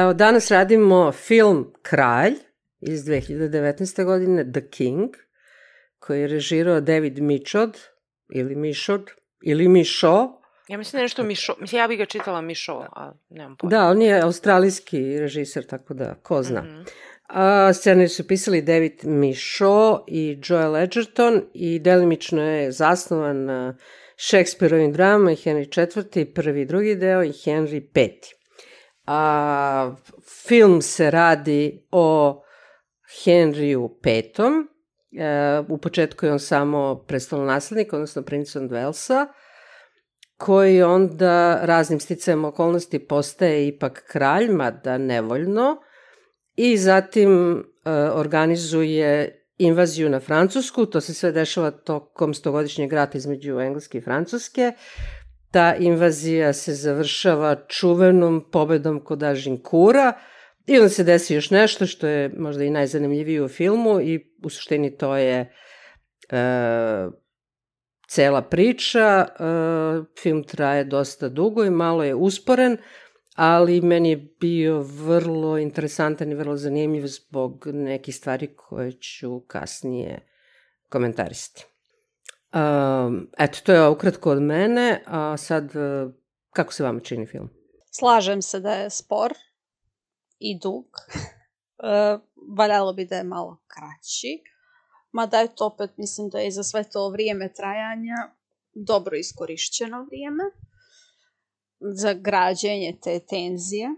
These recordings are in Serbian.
Evo, danas radimo film Kralj iz 2019. godine, The King, koji je režirao David Michod, ili Mišod, ili Mišo. ja mislim da nešto Mišo. Mislim, ja bih ga čitala Mišo, a nemam pojma. Da, on je australijski režiser, tako da, ko zna. Mhm. A, scenarij su pisali David Michaud i Joel Edgerton i delimično je zasnovan na Shakespeareovim dramama i Henry IV, prvi i drugi deo i Henry V. A, film se radi o Henryu V. E, u početku je on samo prestolonaslednik, odnosno princ od Velsa, koji onda raznim sticajem okolnosti postaje ipak kralj, mada nevoljno, i zatim e, organizuje invaziju na Francusku, to se sve dešava tokom stogodišnjeg rata između Engleske i Francuske. Ta invazija se završava čuvenom pobedom kod Ažinkura i onda se desi još nešto što je možda i najzanimljivije u filmu i u suštini to je e, cela priča. E, film traje dosta dugo i malo je usporen, ali meni je bio vrlo interesantan i vrlo zanimljiv zbog nekih stvari koje ću kasnije komentarisati. Um, eto, to je ukratko od mene, a sad uh, kako se vama čini film? Slažem se da je spor i dug. E, valjalo bi da je malo kraći. Mada je to opet, mislim da je za sve to vrijeme trajanja dobro iskorišćeno vrijeme za građenje te tenzije.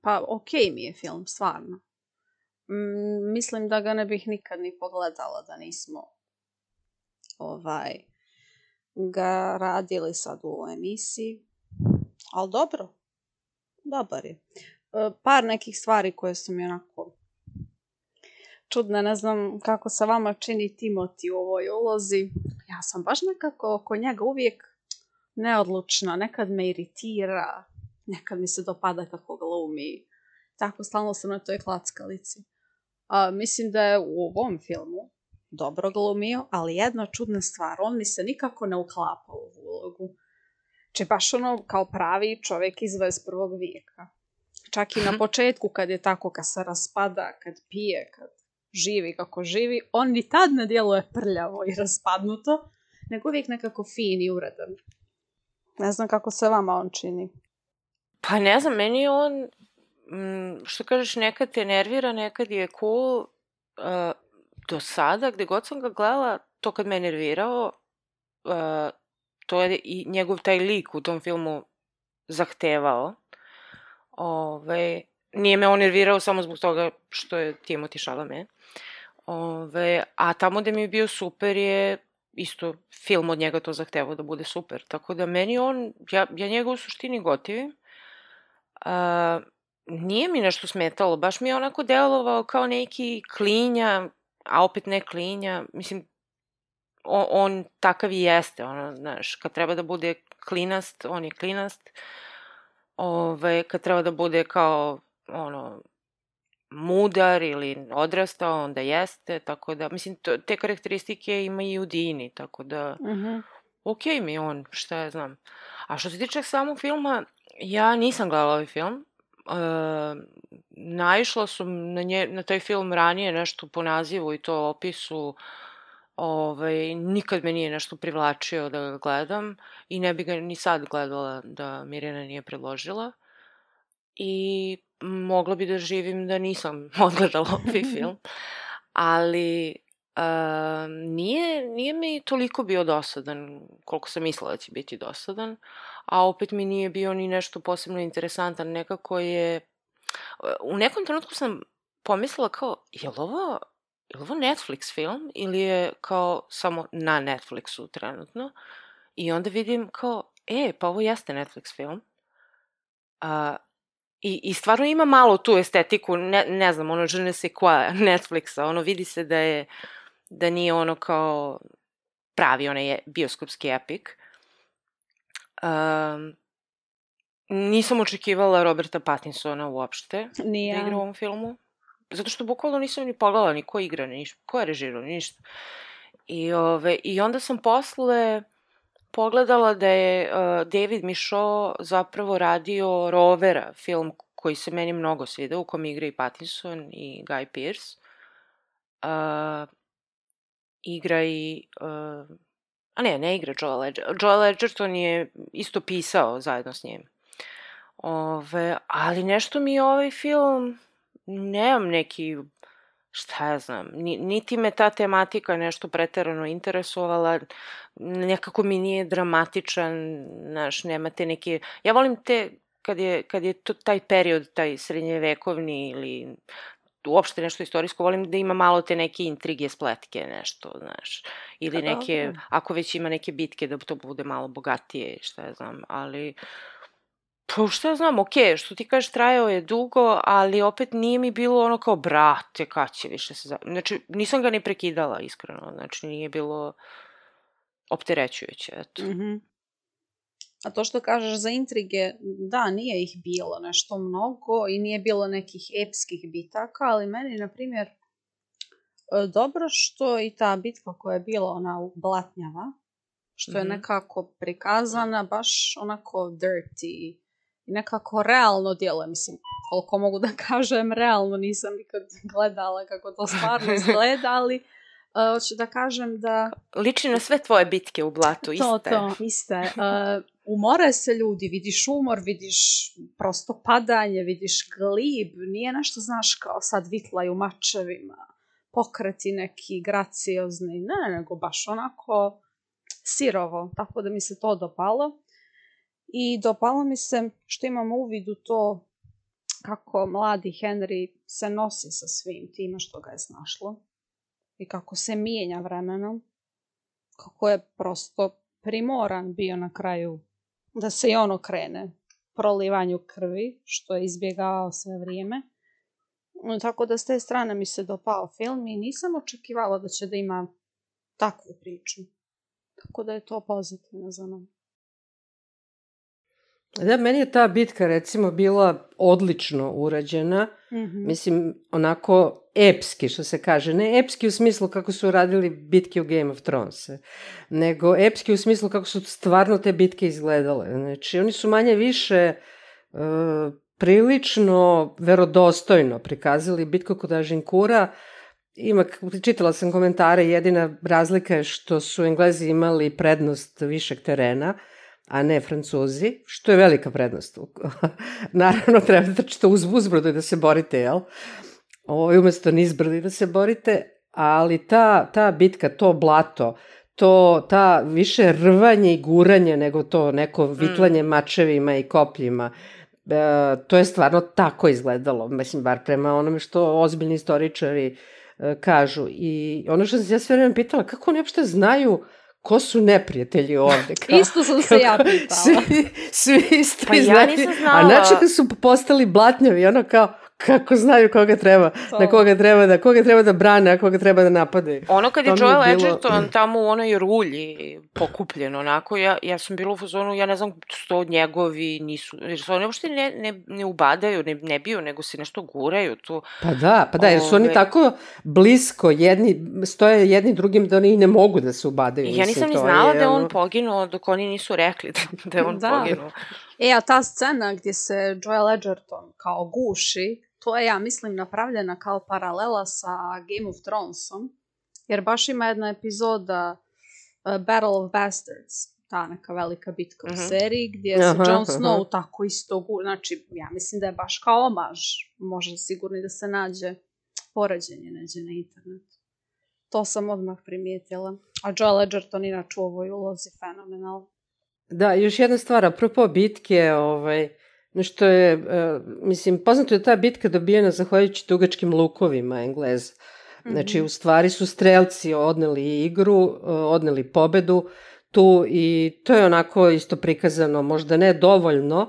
Pa okej mi je film, stvarno. Mm, mislim da ga ne bih nikad ni pogledala da nismo ovaj ga radili sad u emisiji. Ali dobro, dobar je. E, Par nekih stvari koje su mi onako čudne, ne znam kako se vama čini Timoti u ovoj ulozi. Ja sam baš nekako oko njega uvijek neodlučna, nekad me iritira, nekad mi se dopada kako glumi. Tako stalno sam na toj klackalici. A, mislim da je u ovom filmu dobro glumio, ali jedna čudna stvar, on mi se nikako ne uklapa u ovu ulogu. Če baš ono kao pravi čovjek iz 21. vijeka. Čak i na početku kad je tako, kad se raspada, kad pije, kad živi kako živi, on ni tad ne djeluje prljavo i raspadnuto, nego uvijek nekako fin i uredan. Ne znam kako se vama on čini. Pa ne znam, meni je on, mm, što kažeš, nekad te nervira, nekad je cool. Uh, do sada, gde god sam ga gledala, to kad me nervirao, uh, to je i njegov taj lik u tom filmu zahtevao. Ove, nije me on nervirao samo zbog toga što je Timothy Chalamet. Ove, a tamo gde mi je bio super je isto film od njega to zahtevao da bude super. Tako da meni on, ja, ja njega u suštini gotivim. A, nije mi nešto smetalo, baš mi je onako delovao kao neki klinja, a opet ne klinja, mislim, on, on takav i jeste, ono, znaš, kad treba da bude klinast, on je klinast, ove, kad treba da bude kao, ono, mudar ili odrastao, onda jeste, tako da, mislim, to, te karakteristike ima i u Dini, tako da, Mhm. ok mi je on, šta ja znam. A što se tiče samog filma, ja nisam gledala ovaj film. E, naišla sam na, nje, na taj film ranije nešto po nazivu i to opisu. Ovaj, nikad me nije nešto privlačio da ga gledam i ne bi ga ni sad gledala da Mirjana nije predložila. I mogla bi da živim da nisam odgledala ovaj film. Ali Uh, nije, nije mi toliko bio dosadan koliko sam mislila da će biti dosadan, a opet mi nije bio ni nešto posebno interesantan. Nekako je... U nekom trenutku sam pomislila kao, je li ovo, je li ovo Netflix film ili je kao samo na Netflixu trenutno? I onda vidim kao, e, pa ovo jeste Netflix film. Uh, I, I stvarno ima malo tu estetiku, ne, ne znam, ono žene se koja Netflixa, ono vidi se da je, da nije ono kao pravi onaj bioskopski epik. Um, nisam očekivala Roberta Pattinsona uopšte Nije. da igra u ovom filmu. Zato što bukvalno nisam ni pogledala ni ko igra, ni ništa, ko je režirao, ni ništa. I, ove, I onda sam posle pogledala da je uh, David Michaud zapravo radio Rovera, film koji se meni mnogo svidao, u kom igra i Pattinson i Guy Pearce. Uh, igra i... Uh, a ne, ne igra Joel Edgerton. Joel Edgerton je isto pisao zajedno s njim. Ove, ali nešto mi ovaj film, nemam neki, šta ja znam, ni, niti me ta tematika nešto preterano interesovala, nekako mi nije dramatičan, znaš, nemate neke, ja volim te, kad je, kad je to, taj period, taj srednjevekovni ili uopšte nešto istorijsko, volim da ima malo te neke intrige, spletke, nešto, znaš. Ili Pa neke, dobro. ako već ima neke bitke, da to bude malo bogatije, šta ja znam, ali... Pa šta ja znam, okej, što ti kažeš, trajao je dugo, ali opet nije mi bilo ono kao, brate, kad će više se... Za... Znači, nisam ga ni prekidala, iskreno, znači nije bilo opterećujuće, eto. Mhm. A to što kažeš za intrige, da, nije ih bilo nešto mnogo i nije bilo nekih epskih bitaka, ali meni, na primjer, e, dobro što i ta bitka koja je bila ona Blatnjava, što je Mhm. nekako prikazana baš onako dirty i nekako realno djeluje, mislim, koliko mogu da kažem, realno nisam nikad gledala kako to stvarno izgleda, ali e, hoću da kažem da Liči na sve tvoje bitke u blatu, iste. to, to, iste. Uh, umore se ljudi, vidiš umor, vidiš prosto padanje, vidiš glib, nije nešto, znaš, kao sad vitlaju mačevima, pokreti neki graciozni, ne, nego baš onako sirovo, tako da mi se to dopalo. I dopalo mi se što imam uvid u to kako mladi Henry se nosi sa svim time što ga je snašlo i kako se mijenja vremenom kako je prosto primoran bio na kraju da se i on okrene prolivanju krvi, što je izbjegavao sve vrijeme. Tako da s te strane mi se dopao film i nisam očekivala da će da ima takvu priču. Tako da je to pozitivno za mene. Da, meni je ta bitka recimo bila odlično urađena. Mhm. Mislim, onako epski, što se kaže. Ne epski u smislu kako su radili bitke u Game of Thrones, nego epski u smislu kako su stvarno te bitke izgledale. Znači, oni su manje više e, prilično verodostojno prikazali bitku kod Ažinkura. Ima, čitala sam komentare, jedina razlika je što su Englezi imali prednost višeg terena, a ne Francuzi, što je velika prednost. Naravno, treba da trčite uz uzbrdo i da se borite, jel? Ovo, umesto nizbrdo i da se borite, ali ta, ta bitka, to blato, to, ta više rvanje i guranje nego to neko vitlanje mačevima i kopljima, e, to je stvarno tako izgledalo, mislim, bar prema onome što ozbiljni istoričari e, kažu. I ono što sam se ja sve vreme pitala, kako oni uopšte znaju ko su neprijatelji ovde? Kao, Isto sam se ja pitala. Svi, svi isti Pa ja nisam A znala. znači kad su postali blatnjavi, ono kao, kako znaju koga treba, To. na koga treba da, koga treba da brane, a koga treba da napadaju. Ono kad je To je Joel bilo- Edgerton tamo u onoj rulji pokupljen onako, ja, ja sam bila u fazonu, ja ne znam što od njegovi nisu, jer se oni uopšte ne, ne, ne ubadaju, ne, ne biju, nego se nešto guraju tu. Pa da, pa da, jer su oni tako blisko, jedni, stoje jedni drugim da oni i ne mogu da se ubadaju. Ja nisam ni znala je da je on ono- poginuo dok oni nisu rekli da, da je on Da. poginuo. E, a ta scena gdje se Joel Edgerton kao guši, to je, ja mislim, napravljena kao paralela sa Game of Thronesom, jer baš ima jedna epizoda uh, Battle of Bastards, ta neka velika bitka u Mhm. seriji, gdje se Aha, Jon aha. Snow tako isto gu... Znači, ja mislim da je baš kao omaž. Može sigurno i da se nađe poređenje neđe na internetu. To sam odmah primijetila. A Joel Edgerton inače u ovoj ulozi fenomenal. Da, još jedna stvar, apropo bitke, ovaj, nešto je, e, mislim, poznato je ta bitka dobijena zahvaljujući dugačkim lukovima Engleza. Znači, Mhm. u stvari su strelci odneli igru, e, odneli pobedu tu i to je onako isto prikazano, možda ne dovoljno,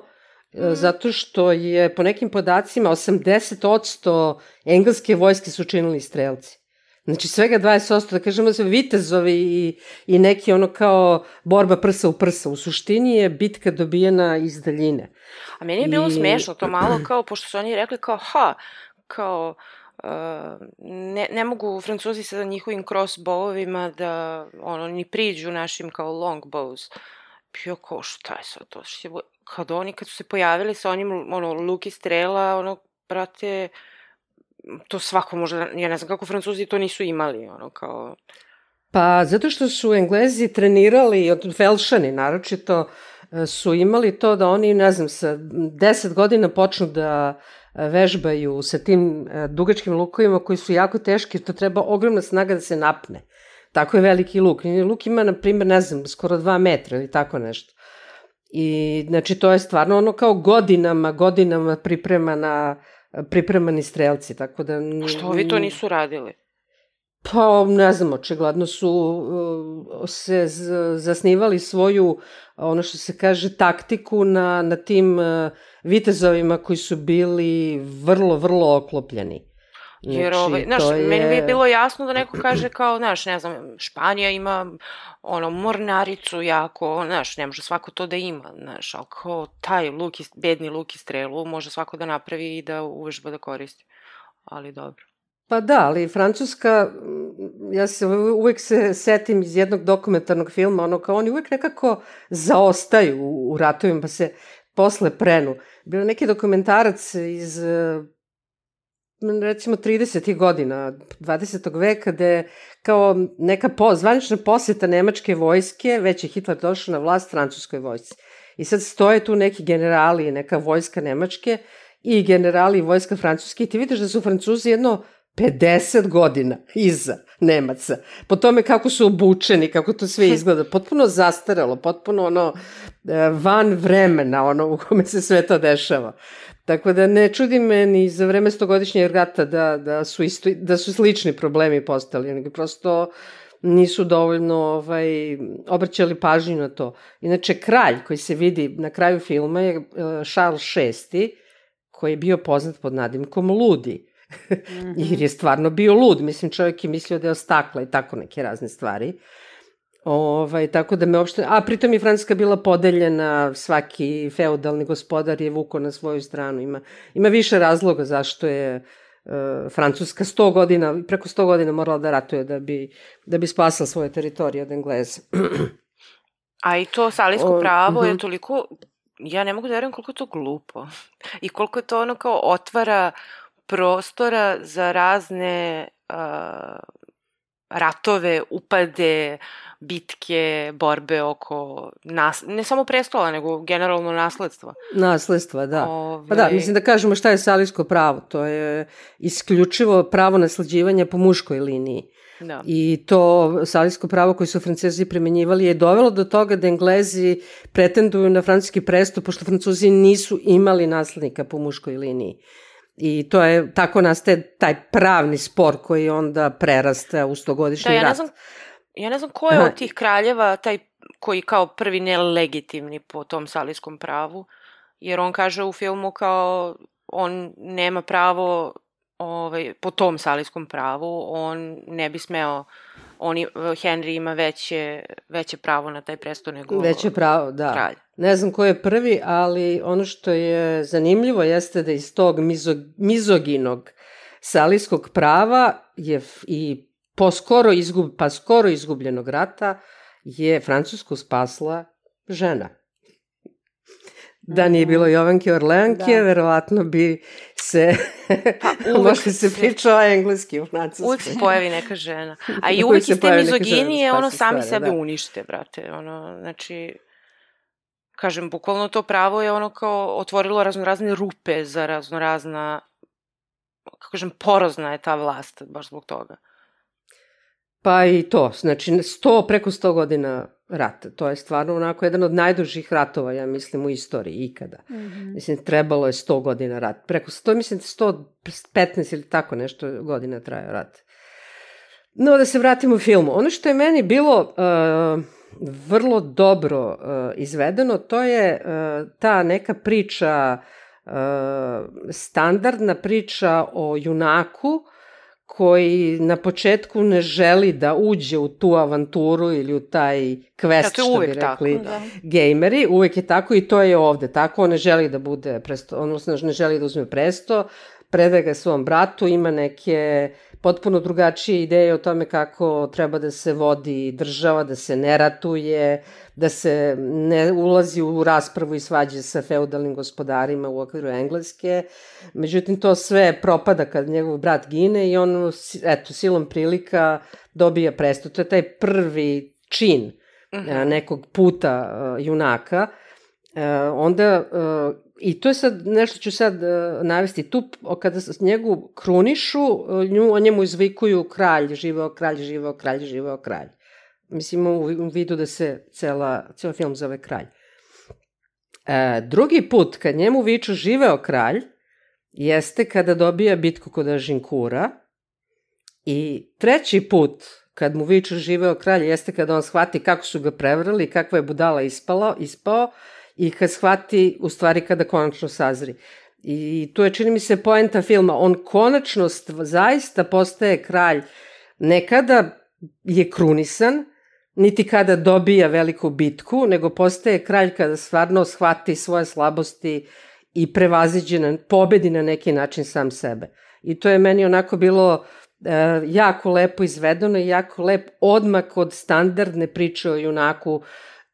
mm. zato što je po nekim podacima 80% engleske vojske su činili strelci. Znači svega 20%, da kažemo se vitezovi i, i neki ono kao borba prsa u prsa. U suštini je bitka dobijena iz daljine. A meni je bilo I... smešno to malo kao, pošto su oni rekli kao, ha, kao, Uh, ne, ne mogu Francuzi sa njihovim crossbowovima da ono, ni priđu našim kao longbows. Bio kao šta je sad to? Kad oni kad su se pojavili sa onim ono, luki strela, ono, brate, to svako možda, ja ne znam kako Francuzi to nisu imali, ono, kao... Pa, zato što su Englezi trenirali, od Felšani naročito, e, su imali to da oni, ne znam, sa 10 godina počnu da e, vežbaju sa tim e, dugačkim lukovima koji su jako teški, to treba ogromna snaga da se napne. Tako je veliki luk. Luk ima, na primjer, ne znam, skoro 2 metra ili tako nešto. I, znači, to je stvarno ono kao godinama, godinama pripremana pripremani strelci, tako da... A što ovi to nisu radili? Pa, ne znam, očigledno su uh, se zasnivali svoju, ono što se kaže, taktiku na, na tim uh, vitezovima koji su bili vrlo, vrlo oklopljeni. Znači, Jer, ovaj, znaš, je... meni bi bilo jasno da neko kaže kao, znaš, ne znam, Španija ima ono, mornaricu jako, znaš, ne može svako to da ima, znaš, ali kao taj luk, bedni luk i strelu može svako da napravi i da uvežba da koristi. Ali dobro. Pa da, ali Francuska, ja se uvek se setim iz jednog dokumentarnog filma, ono kao oni uvek nekako zaostaju u, u ratovima, pa se posle prenu. Bilo neki dokumentarac iz recimo 30. godina 20. veka gde kao neka po, zvanična poseta nemačke vojske, već je Hitler došao na vlast francuskoj vojsci. I sad stoje tu neki generali, neka vojska nemačke i generali i vojska francuske i ti vidiš da su francuzi jedno 50 godina iza Nemaca. Po tome kako su obučeni, kako to sve izgleda. Potpuno zastaralo, potpuno ono e, van vremena ono u kome se sve to dešava. Tako da ne čudi me ni za vreme stogodišnjeg rata da, da, su, isto, da su slični problemi postali, nego prosto nisu dovoljno ovaj, obraćali pažnju na to. Inače, kralj koji se vidi na kraju filma je Charles VI, koji je bio poznat pod nadimkom Ludi. Jer je stvarno bio lud. Mislim, čovjek je mislio da je ostakla i tako neke razne stvari. Ovaj, tako da me uopšte... A pritom je Francuska bila podeljena, svaki feudalni gospodar je vuko na svoju stranu. Ima, ima više razloga zašto je uh, Francuska 100 godina, preko 100 godina morala da ratuje da bi, da bi spasala svoje teritorije od Engleza. A i to salijsko pravo o, je mhm. toliko... Ja ne mogu da verujem koliko je to glupo. I koliko je to ono kao otvara prostora za razne uh, ratove, upade, bitke, borbe oko nas, ne samo prestola, nego generalno nasledstva. Nasledstva, da. Ove... Pa da, mislim da kažemo šta je salijsko pravo. To je isključivo pravo nasleđivanja po muškoj liniji. Da. I to salijsko pravo koje su francezi primenjivali je dovelo do toga da Englezi pretenduju na francuski presto, pošto francuzi nisu imali naslednika po muškoj liniji. I to je, tako nastaje taj pravni spor koji onda prerasta u stogodišnji da, ja rat. Ne znam, ja ne znam ko je Aha. od tih kraljeva taj koji kao prvi nelegitimni po tom salijskom pravu, jer on kaže u filmu kao on nema pravo ovaj, po tom salijskom pravu, on ne bi smeo oni, Henry ima veće, veće pravo na taj presto nego Veće pravo, da. Kralj. Ne znam ko je prvi, ali ono što je zanimljivo jeste da iz tog mizog, mizoginog salijskog prava je i po skoro, izgub, pa skoro izgubljenog rata je Francusku spasla žena. Da nije bilo Jovanke Orleanke, da. verovatno bi se, pa, možda se pričao engleski u Francusku. Uvijek se pojavi neka žena. A i uvijek iz te mizoginije ono sami stvari, sebe da. unište, brate. Ono, znači, kažem, bukvalno to pravo je ono kao otvorilo raznorazne rupe za raznorazna, kako kažem, porozna je ta vlast, baš zbog toga. Pa i to, znači 100, preko 100 godina rata. To je stvarno onako jedan od najdužih ratova, ja mislim, u istoriji ikada. Mm -hmm. Mislim, trebalo je 100 godina rat. Preko 100, mislim, 115 ili tako nešto godina trajao rat. No, da se vratimo u filmu. Ono što je meni bilo uh, vrlo dobro uh, izvedeno. To je uh, ta neka priča, uh, standardna priča o junaku koji na početku ne želi da uđe u tu avanturu ili u taj quest, što bi rekli tako, da. gejmeri. Uvek je tako i to je ovde tako. On ne želi da bude presto, odnosno ne želi da uzme presto, predaje ga svom bratu, ima neke potpuno drugačije ideje o tome kako treba da se vodi država, da se ne ratuje, da se ne ulazi u raspravu i svađe sa feudalnim gospodarima u okviru Engleske. Međutim, to sve propada kad njegov brat gine i on, eto, silom prilika dobija presto. To je taj prvi čin mhm. nekog puta junaka. Onda I to je sad, nešto ću sad uh, navesti, tu kada njegu krunišu, uh, nju, o njemu izvikuju kralj, živeo kralj, živeo kralj, živeo kralj. Mislim, u vidu da se cela, ceo film zove kralj. E, drugi put, kad njemu viču živeo kralj, jeste kada dobija bitku kod Ažinkura. I treći put, kad mu viču živeo kralj, jeste kada on shvati kako su ga prevrali, kakva je budala ispalo, ispao, i kad shvati, u stvari kada konačno sazri. I tu je, čini mi se, poenta filma. On konačno zaista postaje kralj. Nekada je krunisan, niti kada dobija veliku bitku, nego postaje kralj kada stvarno shvati svoje slabosti i prevaziđe na, pobedi na neki način sam sebe. I to je meni onako bilo e, jako lepo izvedeno i jako lep odmak od standardne priče o junaku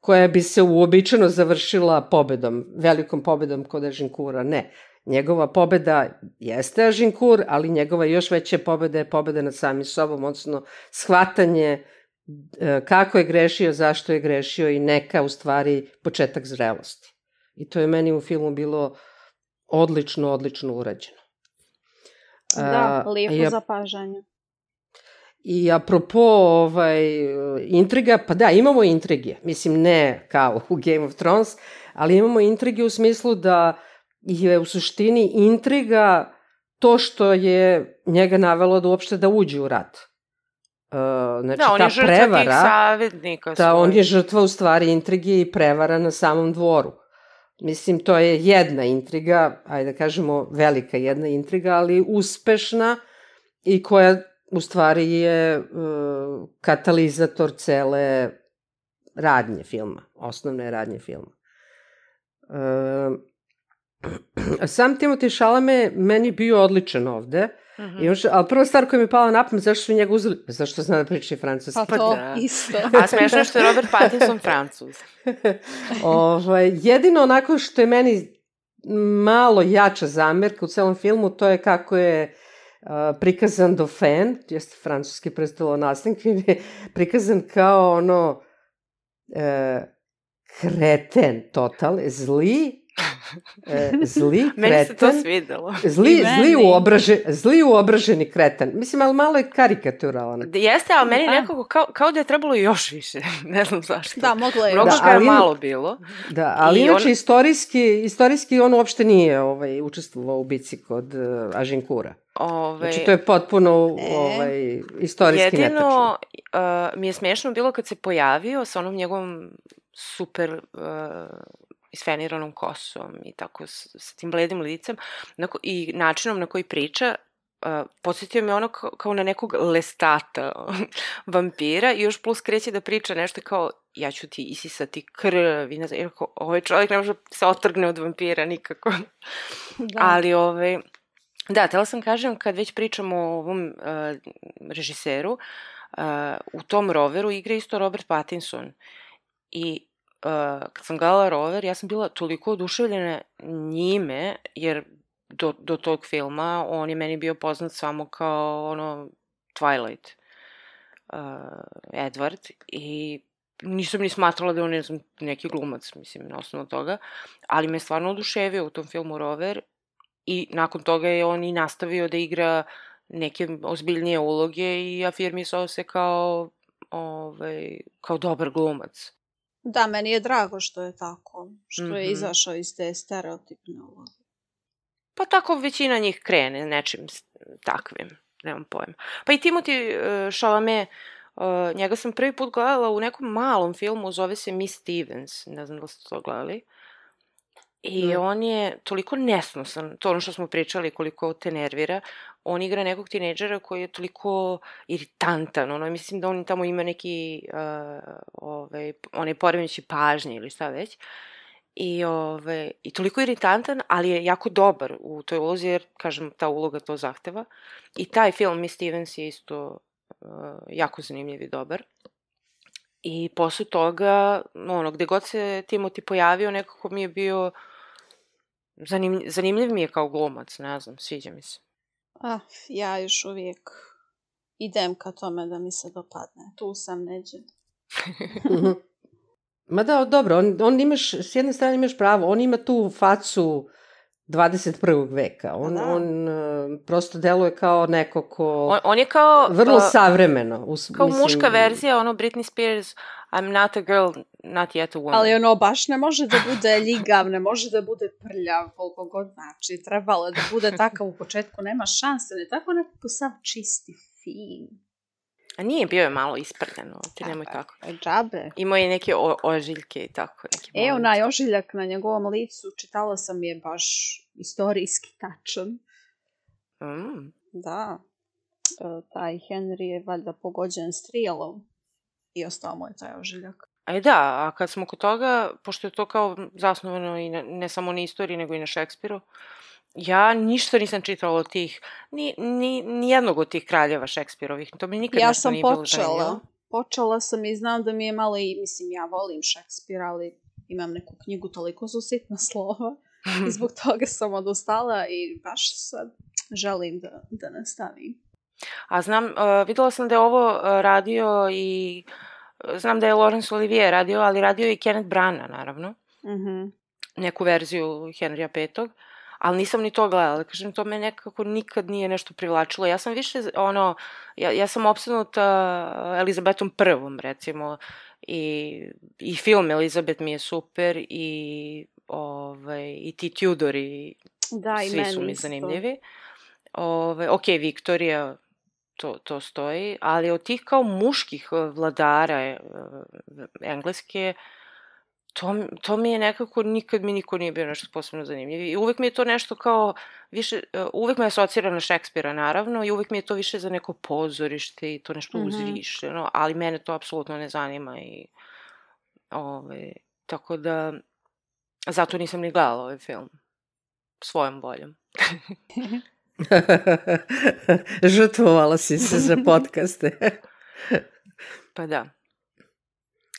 koja bi se uobičajeno završila pobedom, velikom pobedom kod Ažinkura. Ne. Njegova pobeda jeste Ažinkur, ali njegova još veća pobeda je pobeda nad samim sobom, odnosno shvatanje e, kako je grešio, zašto je grešio i neka u stvari početak zrelosti. I to je meni u filmu bilo odlično, odlično urađeno. Da, lijepo ja, zapažanje. I apropo ovaj, intriga, pa da, imamo intrige. Mislim, ne kao u Game of Thrones, ali imamo intrige u smislu da je u suštini intriga to što je njega navelo da uopšte da uđe u rat. Uh, znači, da, on ta je žrtva prevara, tih savjetnika. Da, on je žrtva u stvari intrige i prevara na samom dvoru. Mislim, to je jedna intriga, ajde da kažemo velika jedna intriga, ali uspešna i koja u stvari je uh, katalizator cele radnje filma, osnovne radnje filma. Uh, sam Timothy Chalamet meni bio odličan ovde, Mm -hmm. I on, ali prva stvar koja mi je pala na pamet, zašto su njega uzeli? Zašto zna da priča i francuski? Pa to, da. isto. A smešno je što je Robert Pattinson francuz. ovaj, jedino onako što je meni malo jača zamerka u celom filmu, to je kako je prikazan Dauphin, jeste francuski prestolonaslednik, je prikazan kao ono e, kreten total, zli, e, zli kreten. Meni se to svidelo. Zli, zli, uobraže, zli uobraženi kreten. Mislim, ali malo je karikaturalan. Da, jeste, ali meni da. nekako kao, kao da je trebalo još više. ne znam zašto. Da, moglo je. Mnogo da, ga je malo bilo. Da, ali I inače on... istorijski, istorijski on uopšte nije ovaj, učestvovao u bici kod uh, Ažinkura. Ove, znači, to je potpuno e, ovaj, istorijski jedino, netačno. Jedino uh, mi je smiješno bilo kad se pojavio sa onom njegovom super uh, isfeniranom kosom i tako s, s tim bledim licem nako, i načinom na koji priča uh, podsjetio me ono kao, kao na nekog lestata vampira i još plus kreće da priča nešto kao ja ću ti isisati krv i ne znam, jer ovaj čovjek ne može se otrgne od vampira nikako. Da. Ali ovaj, Da, tela sam kažem, kad već pričamo o ovom uh, režiseru, uh, u tom roveru igra isto Robert Pattinson. I uh, kad sam gledala rover, ja sam bila toliko oduševljena njime, jer do, do tog filma on je meni bio poznat samo kao ono Twilight uh, Edward i nisam ni smatrala da je on ne znam, neki glumac, mislim, na osnovu toga, ali me stvarno oduševio u tom filmu Rover i nakon toga je on i nastavio da igra neke ozbiljnije uloge i afirmisao se kao, ovaj, kao dobar glumac. Da, meni je drago što je tako, što mm -hmm. je mhm. izašao iz te stereotipne uloge. Pa tako većina njih krene nečim takvim, nemam pojma. Pa i Timothy uh, Chalamet Uh, njega sam prvi put gledala u nekom malom filmu, zove se Miss Stevens, ne znam da ste to gledali. I Ne. on je toliko nesnosan, to ono što smo pričali, koliko te nervira. On igra nekog tineđera koji je toliko iritantan, ono, mislim da on tamo ima neki, uh, ovaj, onaj poremeći pažnje ili šta već. I, ove, I toliko iritantan, ali je jako dobar u toj ulozi, jer, kažem, ta uloga to zahteva. I taj film, Miss Stevens, je isto uh, jako zanimljiv i dobar. I posle toga, ono, gde god se Timothy pojavio, nekako mi je bio zanimljiv, zanimljiv mi je kao glumac, ne znam, sviđa mi se. Ah, ja još uvijek idem ka tome da mi se dopadne. Tu sam neđe. Ma da, dobro, on, on imaš, s jedne strane imaš pravo, on ima tu facu 21. veka. On, Da. on uh, prosto deluje kao neko ko... On, on je kao... vrlo uh, savremeno. Us, Kao mislim, muška verzija, ono Britney Spears, I'm not a girl, not yet a woman. Ali ono baš ne može da bude ljigav, ne može da bude prljav, koliko god znači. Trebalo je da bude takav u početku, nema šanse. Ne tako nekako sav čisti, fin. A nije, bio je malo isprljeno, ti nemoj tako. E, džabe. Imao je neke o, ožiljke i tako. Neke E, onaj ožiljak na njegovom licu, čitala sam je baš istorijski tačan. Mm. Da. E, taj Henry je valjda pogođen strijelom i ostao mu je taj ožiljak. I da, a kad smo kod toga, pošto je to kao zasnovano i na, ne samo na istoriji, nego i na Šekspiru, ja ništa nisam čitala od tih, ni, ni, ni jednog od tih kraljeva Šekspirovih. To mi nikad ja sam nije bilo počela. zanimljivo. Počela sam i znam da mi je malo i, mislim, ja volim Šekspira, ali imam neku knjigu, toliko su sitna slova. I zbog toga sam odustala i baš sad želim da, da nastavim. A znam, uh, videla sam da je ovo uh, radio i uh, znam da je Laurence Olivier radio, ali radio i Kenneth Branagh, naravno. Mhm. neku verziju Henrya V. Ali nisam ni to gledala. Kažem, to me nekako nikad nije nešto privlačilo. Ja sam više, ono, ja, ja sam opsednuta Elizabetom prvom, recimo. I, I film Elizabeth mi je super i, ovaj, i ti Tudori, Da, i svi meni su mi zanimljivi. Ove, ok, Viktorija, to, to stoji, ali od tih kao muških eh, vladara eh, engleske, to, to mi je nekako, nikad mi niko nije bio nešto posebno zanimljiv. I uvek mi je to nešto kao, više, eh, uvek me asocira na Šekspira, naravno, i uvek mi je to više za neko pozorište i to nešto Mhm. uzvišeno, ali mene to apsolutno ne zanima i ove, tako da zato nisam ni gledala ovaj film svojom voljom. Žrtvovala si se za podcaste. Pa da.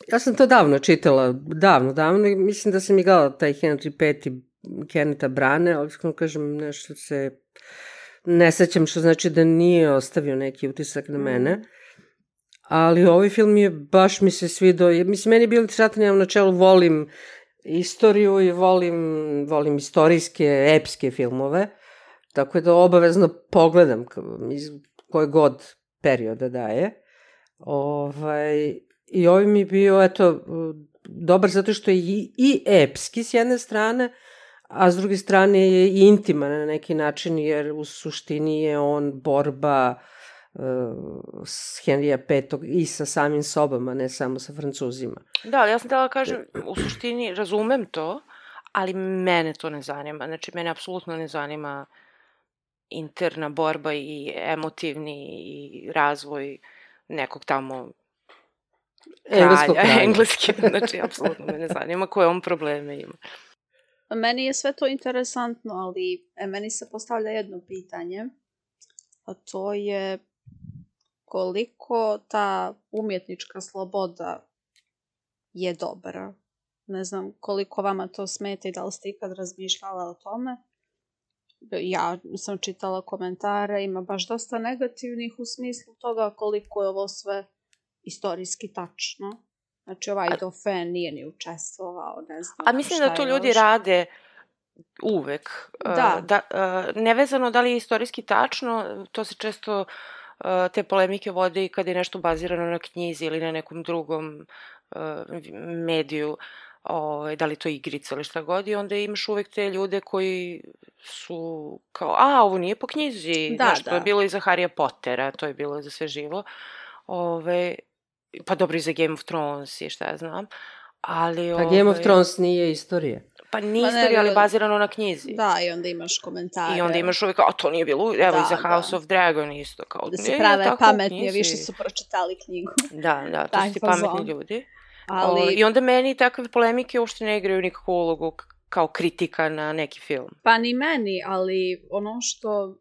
Ja sam to davno čitala, davno, davno. i Mislim da sam i gledala taj Henry V. Keneta Brane, ali iskreno kažem nešto se ne sećam što znači da nije ostavio neki utisak na mene. Ali ovaj film je, baš mi se svidao. Mislim, meni je bilo interesantno, ja u načelu volim istoriju i volim, volim istorijske, epske filmove. Tako da obavezno pogledam iz koje god perioda daje. Ovaj, I ovaj mi je bio, eto, dobar zato što je i, i epski s jedne strane, a s druge strane je i intiman na neki način, jer u suštini je on borba uh, s Henrija V i sa samim sobom, a ne samo sa Francuzima. Da, ali ja sam htjela da kažem, u suštini razumem to, ali mene to ne zanima. Znači, mene apsolutno ne zanima interna borba i emotivni i razvoj nekog tamo kralja, kralja. engleski, znači, apsolutno me ne zanima koje on probleme ima. Meni je sve to interesantno, ali e, meni se postavlja jedno pitanje, a to je koliko ta umjetnička sloboda je dobra. Ne znam koliko vama to smeta i da li ste ikad razmišljala o tome. Ja sam čitala komentare, ima baš dosta negativnih u smislu toga koliko je ovo sve istorijski tačno. Znači ovaj A- Dauphin nije ni učestvovao, ne znam A mislim da to ljudi još. rade uvek. Uh, Da. da uh, nevezano da li je istorijski tačno, to se često uh, te polemike vode i kad je nešto bazirano na knjizi ili na nekom drugom mediju, ovaj, da li to igrica ili šta god, i onda imaš uvek te ljude koji su kao, a, ovo nije po knjizi, Da, znaš, to je da. bilo i za Harija Pottera, to je bilo i za sve živo. Ove, pa dobro i za Game of Thrones i šta ja znam. Ali, Pa Game of ovaj, Thrones nije istorija. Pa nije Pa istorija, ali bazirano na knjizi. Da, i onda imaš komentare. I onda imaš uvijek, a to nije bilo, evo Da, i za House da. of Dragon isto, kao, Da se prave tako u pametni, knjizi. više su pročitali knjigu. Da, da, to su ti pametni ljudi. Ali, O, I onda meni takve polemike uopšte ne igraju nikakvu ulogu kao kritika na neki film. pa ni meni, ali ono što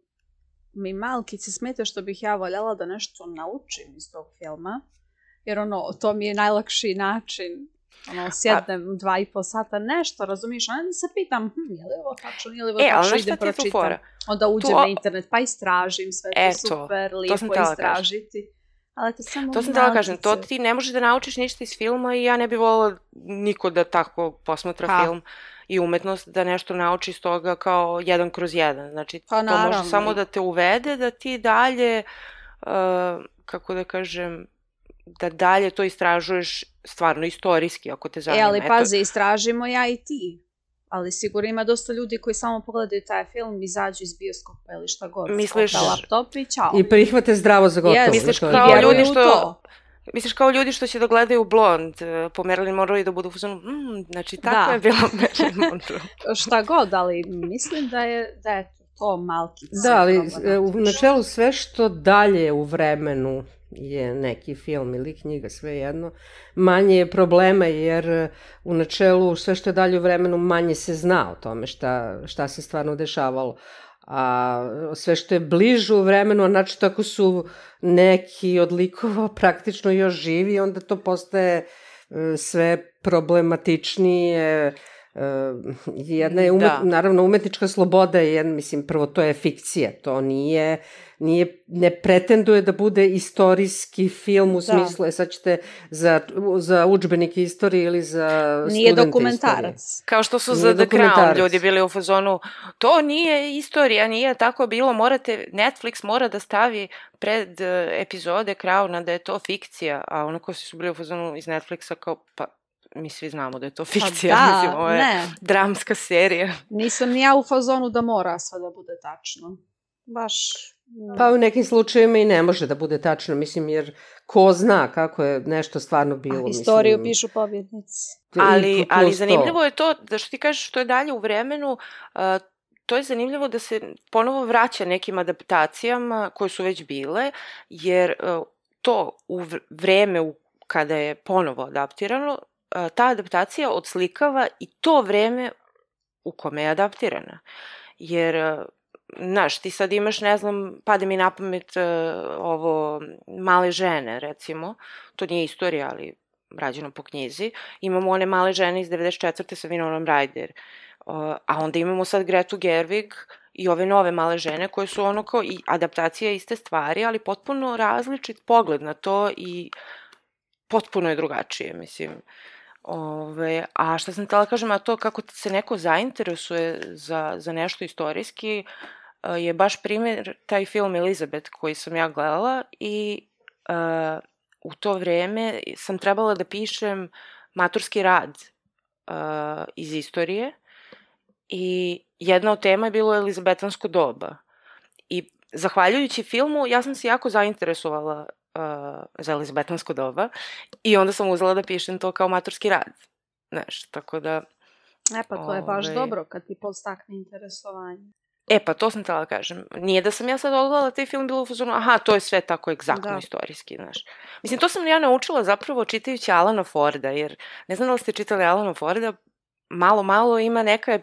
mi malkice smeta što bih ja voljela da nešto naučim iz tog filma, jer ono, to mi je najlakši način ono, sjednem dva i po sata, nešto, razumiješ, a onda se pitam, hm, je li ovo tačno, je li ovo E, tačno, idem pročitam. fora? Onda uđem Tu- na internet, pa istražim sve, to super, to lijepo htjela da kažem. istražiti. Ali to samo To sam htjela kažem, to ti ne možeš da naučiš ništa iz filma i ja ne bih volila niko da tako posmatra Ha. film i umetnost, da nešto nauči iz toga kao jedan kroz jedan. Znači, Pa to naravno. može samo da te uvede, da ti dalje, uh, kako da kažem, da dalje to istražuješ stvarno istorijski, ako te E, zanima. ali Eto, pazi, istražimo ja i ti. Ali sigurno ima dosta ljudi koji samo pogledaju taj film, izađu iz bioskopa ili šta god. Misliš- laptop i čao. I prihvate zdravo za gotovo. Yes. Misliš to je kao vjeruju ljudi što- to. Misliš kao ljudi što će da gledaju Blond, eh, po Marilyn Monroe i da budu u fazonu, mm, znači tako Da. je bila Marilyn Monroe. Šta god, ali mislim da je, da je to malkice. Da, ali e, u načelu sve što dalje u vremenu je neki film ili knjiga, sve jedno, manje je problema jer e, u načelu sve što je dalje u vremenu manje se zna o tome šta, šta se stvarno dešavalo. A sve što je bliže u vremenu, a znači tako su neki od likova praktično još živi, onda to postaje e, sve problematičnije, e, jedna je umet, Da. naravno umetnička sloboda je mislim prvo to je fikcija, to nije nije ne pretenduje da bude istorijski film u Da. smislu e sad ćete za za udžbenike istorije ili za Nije studente dokumentarac. Kao što su Nije za The Crown ljudi bili u fazonu, to nije istorija, nije tako bilo, morate, Netflix mora da stavi pred eh, epizode Crowna da je to fikcija, a ono ko su bili u fazonu iz Netflixa kao, pa mi svi znamo da je to Pa fikcija, da, mislim, ovo je ne. dramska serija. Nisam ni ja u fazonu da mora sve da bude tačno. Baš... mm. Pa u nekim slučajevima i ne može da bude tačno, mislim, jer ko zna kako je nešto stvarno bilo. A, Istoriju mislim, pišu pobjednici. Ali, ali zanimljivo je to, da što ti kažeš što je dalje u vremenu, a, to je zanimljivo da se ponovo vraća nekim adaptacijama koje su već bile, jer a, to u vr- vreme u, kada je ponovo adaptirano, a, ta adaptacija odslikava i to vreme u kome je adaptirana. Jer, a, znaš, ti sad imaš, ne znam, pade mi na pamet a, ovo male žene, recimo, to nije istorija, ali rađeno po knjizi. Imamo one male žene iz 94. sa Vinonom Ryder. Uh, a onda imamo sad Gretu Gerwig i ove nove male žene koje su ono kao i adaptacija iste stvari, ali potpuno različit pogled na to i potpuno je drugačije, mislim. Ove, a šta sam htjela kažem, a to kako se neko zainteresuje za, za nešto istorijski, uh, je baš primjer taj film Elizabeth koji sam ja gledala i uh, u to vreme sam trebala da pišem maturski rad uh, iz istorije i jedna od tema je bilo Elizabetansko doba. I zahvaljujući filmu ja sam se jako zainteresovala uh, za Elizabetansko doba i onda sam uzela da pišem to kao maturski rad. Znaš, tako da... E pa to je baš Ovaj. dobro kad ti podstakne interesovanje. E, pa to sam htjela da kažem. Nije da sam ja sad odgledala taj film bila u fazonu, aha, to je sve tako egzaktno Da. istorijski, znaš. Mislim, to sam ja naučila zapravo čitajući Alana Forda, jer ne znam da li ste čitali Alana Forda, malo, malo ima neka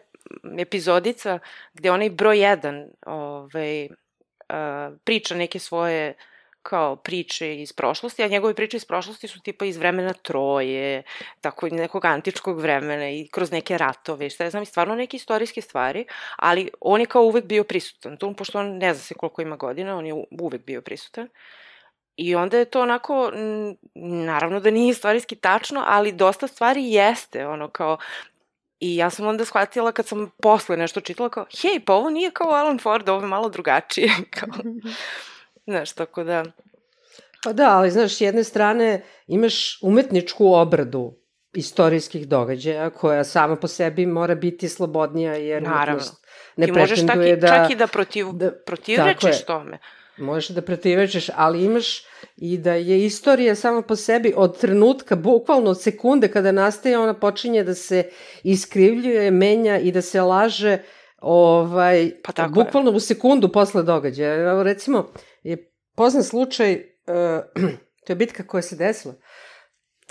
epizodica gde onaj broj jedan ovaj, uh, priča neke svoje kao priče iz prošlosti, a njegove priče iz prošlosti su tipa iz vremena Troje, tako nekog antičkog vremena i kroz neke ratove šta ja znam, i stvarno neke istorijske stvari, ali on je kao uvek bio prisutan. Tu, pošto on ne zna se koliko ima godina, on je uvek bio prisutan. I onda je to onako, naravno da nije istorijski tačno, ali dosta stvari jeste, ono kao, I ja sam onda shvatila kad sam posle nešto čitala kao, hej, pa ovo nije kao Alan Ford, ovo je malo drugačije. kao, znaš, tako da... Pa da, ali znaš, s jedne strane imaš umetničku obradu istorijskih događaja koja sama po sebi mora biti slobodnija jer Naravno. ne Ti možeš čak i, da... čak i da, protiv, da- protivrečiš je. tome. možeš da protivečeš, ali imaš i da je istorija sama po sebi od trenutka, bukvalno od sekunde kada nastaje, ona počinje da se iskrivljuje, menja i da se laže ovaj, Pa tako bukvalno u sekundu posle događaja. Evo, recimo, je poznan slučaj, uh, to je bitka koja se desila,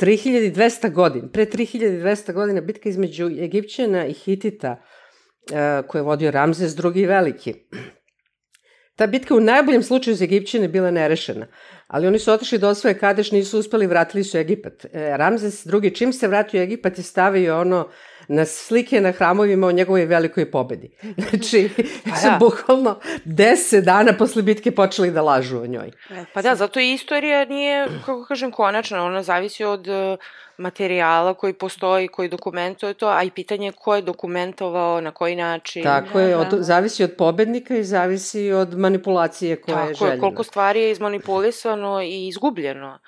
3200 godina, pre 3200 godina bitka između Egipćana i Hitita, uh, koje je vodio Ramzes II. Veliki. Ta bitka u najboljem slučaju za Egipćane bila nerešena, ali oni su otišli do osvoje Kadeš, nisu uspeli, vratili su Egipat. E, Ramzes II. čim se vratio u Egipat je stavio ono na slike na hramovima o njegovoj velikoj pobedi. Znači, Pa su da. bukvalno deset dana posle bitke počeli da lažu o njoj. Pa da, zato i istorija nije, kako kažem, konačna. Ona zavisi od e, materijala koji postoji, koji dokumentuje to, a i pitanje je ko je dokumentovao, na koji način. Tako Da, je, da. od, zavisi od pobednika i zavisi od manipulacije koja je Tako je, željena. koliko stvari je izmanipulisano i izgubljeno.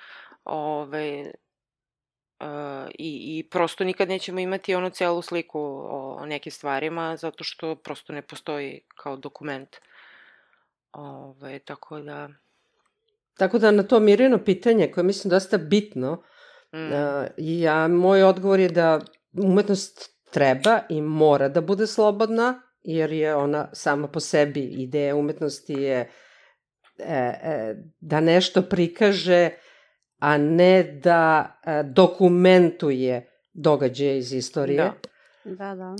Ove, i, I prosto nikad nećemo imati ono celu sliku o, o nekim stvarima, zato što prosto ne postoji kao dokument. Ove, tako da... Tako da na to Mirjano pitanje, koje mislim dosta bitno, Mm, Uh, ja, moj odgovor je da umetnost treba i mora da bude slobodna, jer je ona sama po sebi, ideja umetnosti je e, e, da nešto prikaže, a ne da e, dokumentuje događaje iz istorije. Da. Da, da.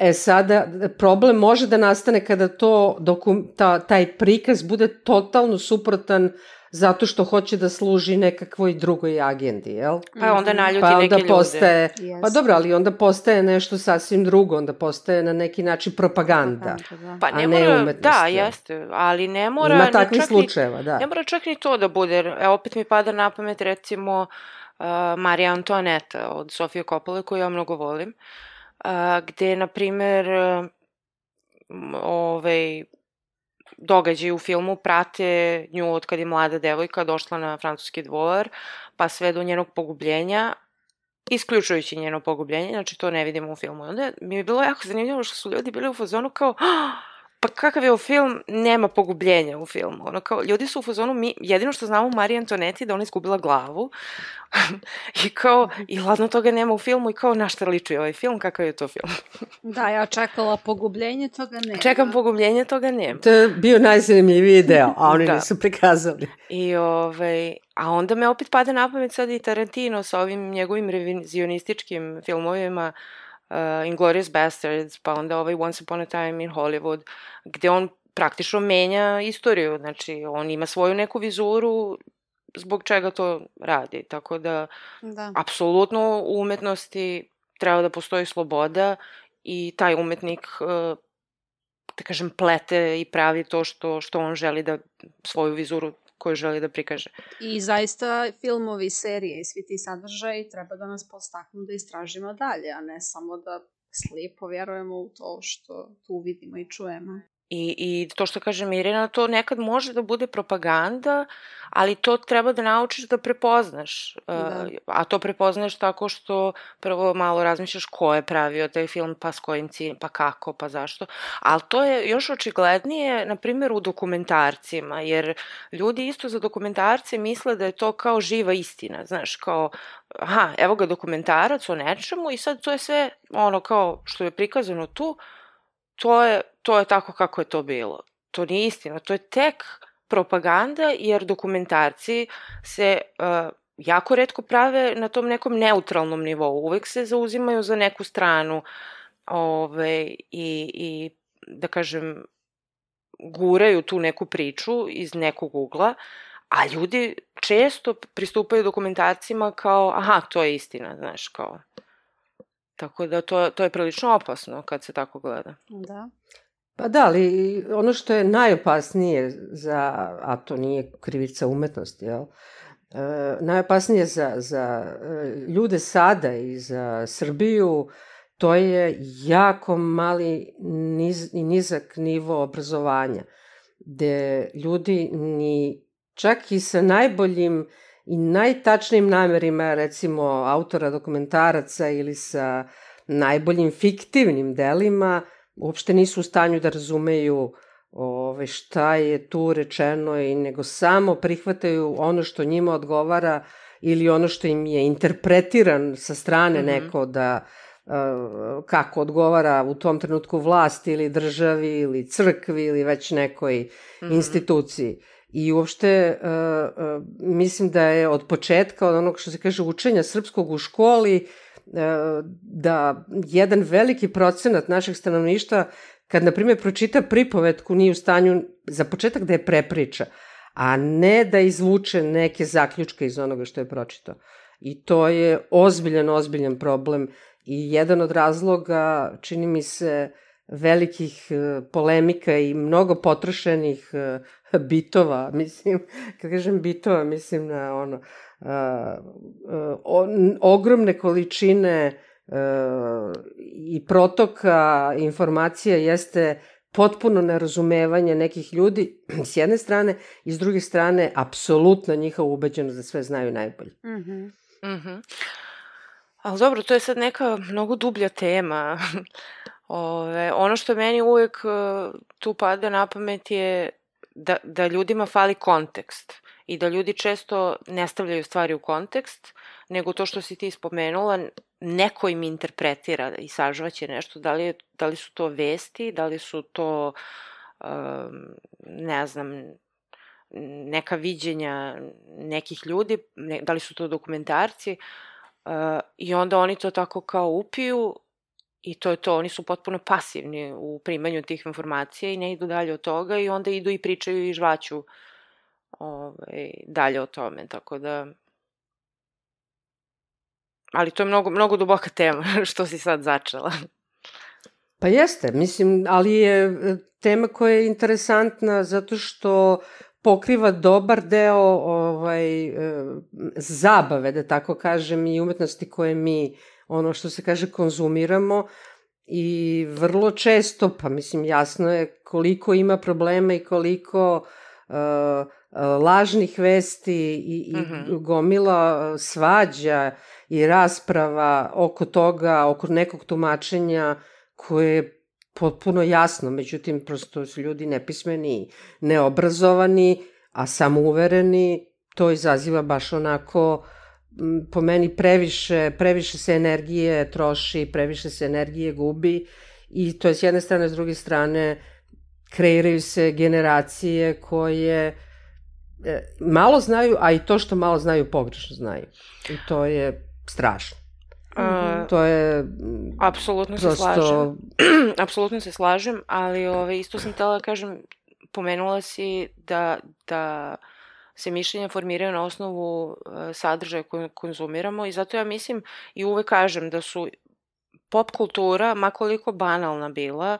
E sada, problem može da nastane kada to dokum, ta, taj prikaz bude totalno suprotan zato što hoće da služi nekakvoj drugoj agendi, jel? Pa onda Mhm. naljuti Pa onda neke ljude. postaje, pa Jeste. dobro, ali onda postaje nešto sasvim drugo, onda postaje na neki način propaganda. Da. Pa a ne, ne mora, umetnost, da, jeste, ali ne mora... Ima ni takvih čak ni- slučajeva, da. Ne mora čak ni to da bude. E, opet mi pada na pamet recimo uh, Marija Antoaneta od Sofije Kopole koju ja mnogo volim. Uh, gde, na primer, uh, ovaj, događaji u filmu prate nju od kad je mlada devojka došla na francuski dvor, pa sve do njenog pogubljenja, isključujući njeno pogubljenje, znači to ne vidimo u filmu. I Onda mi je bilo jako zanimljivo što su ljudi bili u fazonu kao, "Ah, pa kakav je ovo film, nema pogubljenja u filmu. Ono kao, ljudi su u fazonu, mi, jedino što znamo o Mariji Antoneti je da ona izgubila glavu i kao, i ladno toga nema u filmu i kao, na šta liči ovaj film, kakav je to film. Da, ja čekala pogubljenje, toga nema. Čekam pogubljenje, toga nema. To je bio najzanimljiviji deo, a oni Da. nisu prikazali. I ovaj, a onda me opet pada na pamet sad i Tarantino sa ovim njegovim revizionističkim filmovima uh, Inglourious Bastards, pa onda ovaj Once Upon a Time in Hollywood, gde on praktično menja istoriju, znači on ima svoju neku vizuru zbog čega to radi, tako da Da. apsolutno u umetnosti treba da postoji sloboda i taj umetnik uh, da kažem plete i pravi to što što on želi da svoju vizuru koju želi da prikaže. I zaista filmovi, serije i svi ti sadržaji treba da nas postaknu da istražimo dalje, a ne samo da slijepo vjerujemo u to što tu vidimo i čujemo. I, I to što kaže Mirjana, to nekad može da bude propaganda, ali to treba da naučiš da prepoznaš. Da. Uh, a to prepoznaš tako što prvo malo razmišljaš ko je pravio taj film, pa s kojim ciljem, pa kako, pa zašto. Ali to je još očiglednije, na primjer, u dokumentarcima, jer ljudi isto za dokumentarce misle da je to kao živa istina, znaš, kao, aha, evo ga dokumentarac o nečemu i sad to je sve ono kao što je prikazano tu, to je, to je tako kako je to bilo. To nije istina, to je tek propaganda jer dokumentarci se uh, jako redko prave na tom nekom neutralnom nivou. Uvek se zauzimaju za neku stranu ove, i, i da kažem guraju tu neku priču iz nekog ugla, a ljudi često pristupaju dokumentarcima kao aha, to je istina, znaš, kao Tako da to, to je prilično opasno kad se tako gleda. Da. Pa da, ali ono što je najopasnije za, a to nije krivica umetnosti, jel? E, najopasnije za, za e, ljude sada i za Srbiju, to je jako mali niz, i nizak nivo obrazovanja, gde ljudi ni čak i sa najboljim i najtačnijim namerima, recimo, autora dokumentaraca ili sa najboljim fiktivnim delima, uopšte nisu u stanju da razumeju ove, šta je tu rečeno i nego samo prihvataju ono što njima odgovara ili ono što im je interpretiran sa strane mm -hmm. neko da kako odgovara u tom trenutku vlasti ili državi ili crkvi ili već nekoj mm -hmm. instituciji. I uopšte uh, uh, mislim da je od početka, od onog što se kaže učenja srpskog u školi, uh, da jedan veliki procenat našeg stanovništva, kad, na primjer, pročita pripovetku, nije u stanju za početak da je prepriča, a ne da izvuče neke zaključke iz onoga što je pročitao. I to je ozbiljan, ozbiljan problem i jedan od razloga, čini mi se, velikih polemika i mnogo potrošenih bitova, mislim, kad kažem bitova, mislim na ono, on, ogromne količine i protoka informacija jeste potpuno nerazumevanje nekih ljudi s jedne strane i s druge strane apsolutno njihova ubeđenost da sve znaju najbolje. Mm -hmm. Mm -hmm. Ali dobro, to je sad neka mnogo dublja tema. Ove, ono što meni uvek tu pada na pamet je da, da ljudima fali kontekst i da ljudi često ne stavljaju stvari u kontekst, nego to što si ti spomenula, neko im interpretira i sažvaće nešto, da li, da li su to vesti, da li su to, um, ne znam, neka viđenja nekih ljudi, ne, da li su to dokumentarci, uh, i onda oni to tako kao upiju I to je to, oni su potpuno pasivni u primanju tih informacija i ne idu dalje od toga i onda idu i pričaju i žvaću ovaj, dalje o tome, tako da... Ali to je mnogo, mnogo duboka tema što si sad začela. Pa jeste, mislim, ali je e, tema koja je interesantna zato što pokriva dobar deo ovaj, e, zabave, da tako kažem, i umetnosti koje mi ono što se kaže konzumiramo i vrlo često, pa mislim jasno je koliko ima problema i koliko uh, lažnih vesti i, i mm -hmm. gomila svađa i rasprava oko toga, oko nekog tumačenja koje je potpuno jasno, međutim prosto su ljudi nepismeni, neobrazovani, a samouvereni, to izaziva baš onako uh, po meni previše, previše se energije troši, previše se energije gubi i to je s jedne strane, s druge strane kreiraju se generacije koje e, malo znaju, a i to što malo znaju pogrešno znaju. I to je strašno. Uh, to je apsolutno prosto... se slažem. apsolutno se slažem, ali ove, ovaj, isto sam tela da kažem, pomenula si da, da se mišljenja formiraju na osnovu e, sadržaja koje konzumiramo i zato ja mislim i uvek kažem da su pop kultura, makoliko banalna bila,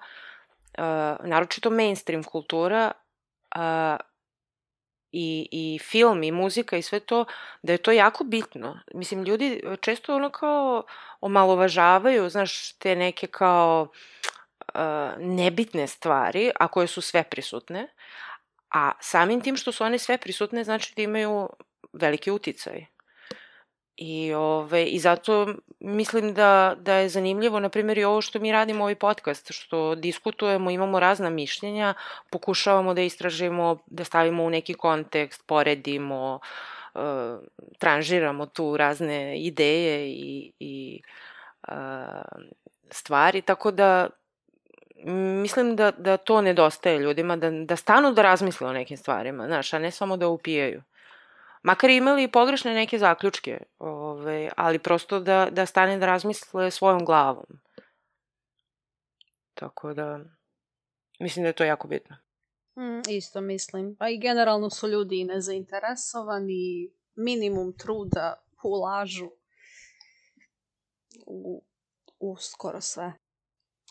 uh, naročito mainstream kultura, uh, i, i film i muzika i sve to, da je to jako bitno. Mislim, ljudi često ono kao omalovažavaju, znaš, te neke kao nebitne stvari, a koje su sve prisutne, A samim tim što su one sve prisutne, znači da imaju veliki uticaj. I, ove, I zato mislim da, da je zanimljivo, na primjer, i ovo što mi radimo ovaj podcast, što diskutujemo, imamo razna mišljenja, pokušavamo da istražimo, da stavimo u neki kontekst, poredimo, uh, tranžiramo tu razne ideje i, i uh, stvari, tako da mislim da, da to nedostaje ljudima, da, da stanu da razmisle o nekim stvarima, znaš, a ne samo da upijaju. Makar imali pogrešne neke zaključke, ove, ali prosto da, da stane da razmisle svojom glavom. Tako da, mislim da je to jako bitno. Mm, isto mislim. Pa i generalno su ljudi nezainteresovani, minimum truda ulažu u, u skoro sve.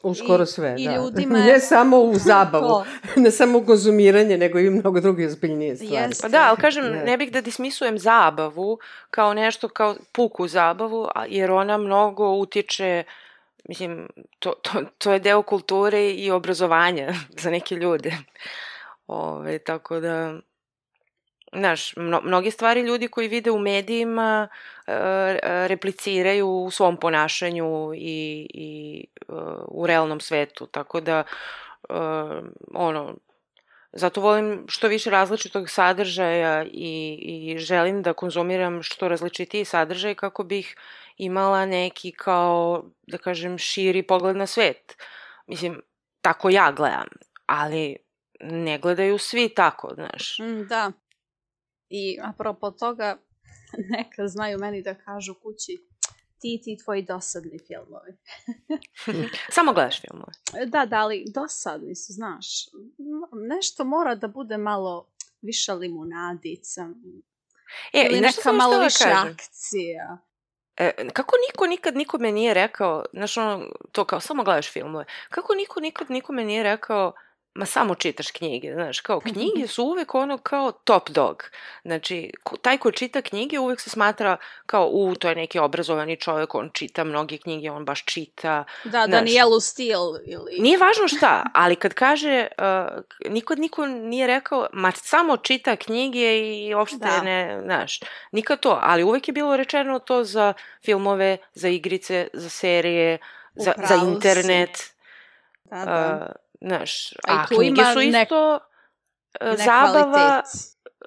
U skoro sve, i, da. I ljudima... ne samo u zabavu, ne samo u konzumiranje, nego i mnogo druge ozbiljnije stvari. Yes. Pa da, ali kažem, ne. ne bih da dismisujem zabavu kao nešto, kao puku zabavu, jer ona mnogo utiče, mislim, to, to, to je deo kulture i obrazovanja za neke ljude. Ove, tako da, Znaš, mno, mnoge stvari ljudi koji vide u medijima e, repliciraju u svom ponašanju i, i e, u realnom svetu, tako da e, ono, Zato volim što više različitog sadržaja i, i želim da konzumiram što različitiji sadržaj kako bih imala neki kao, da kažem, širi pogled na svet. Mislim, tako ja gledam, ali ne gledaju svi tako, znaš. Mm, da. I apropo toga, neka znaju meni da kažu kući ti ti tvoji dosadni filmovi. Samo gledaš filmove. Da, da, ali dosadni su, znaš. Nešto mora da bude malo više limunadica. E, ili neka malo htela više kažem. akcija. E, kako niko nikad nikome nije rekao, znaš ono, to kao samo gledaš filmove, kako niko nikad nikome nije rekao, ma samo čitaš knjige, znaš, kao knjige su uvek ono kao top dog. Znači, taj ko čita knjige uvek se smatra kao, u, to je neki obrazovani čovek, on čita mnoge knjige, on baš čita. Da, Znaš. Danielu Steele ili... Nije važno šta, ali kad kaže, uh, nikad niko nije rekao, ma samo čita knjige i uopšte Da. ne, znaš, nikad to, ali uvek je bilo rečeno to za filmove, za igrice, za serije, za, za Upravo si. internet. Da, da. Uh, znaš, A i a tu knjige ima su nek- isto uh, Ne zabava,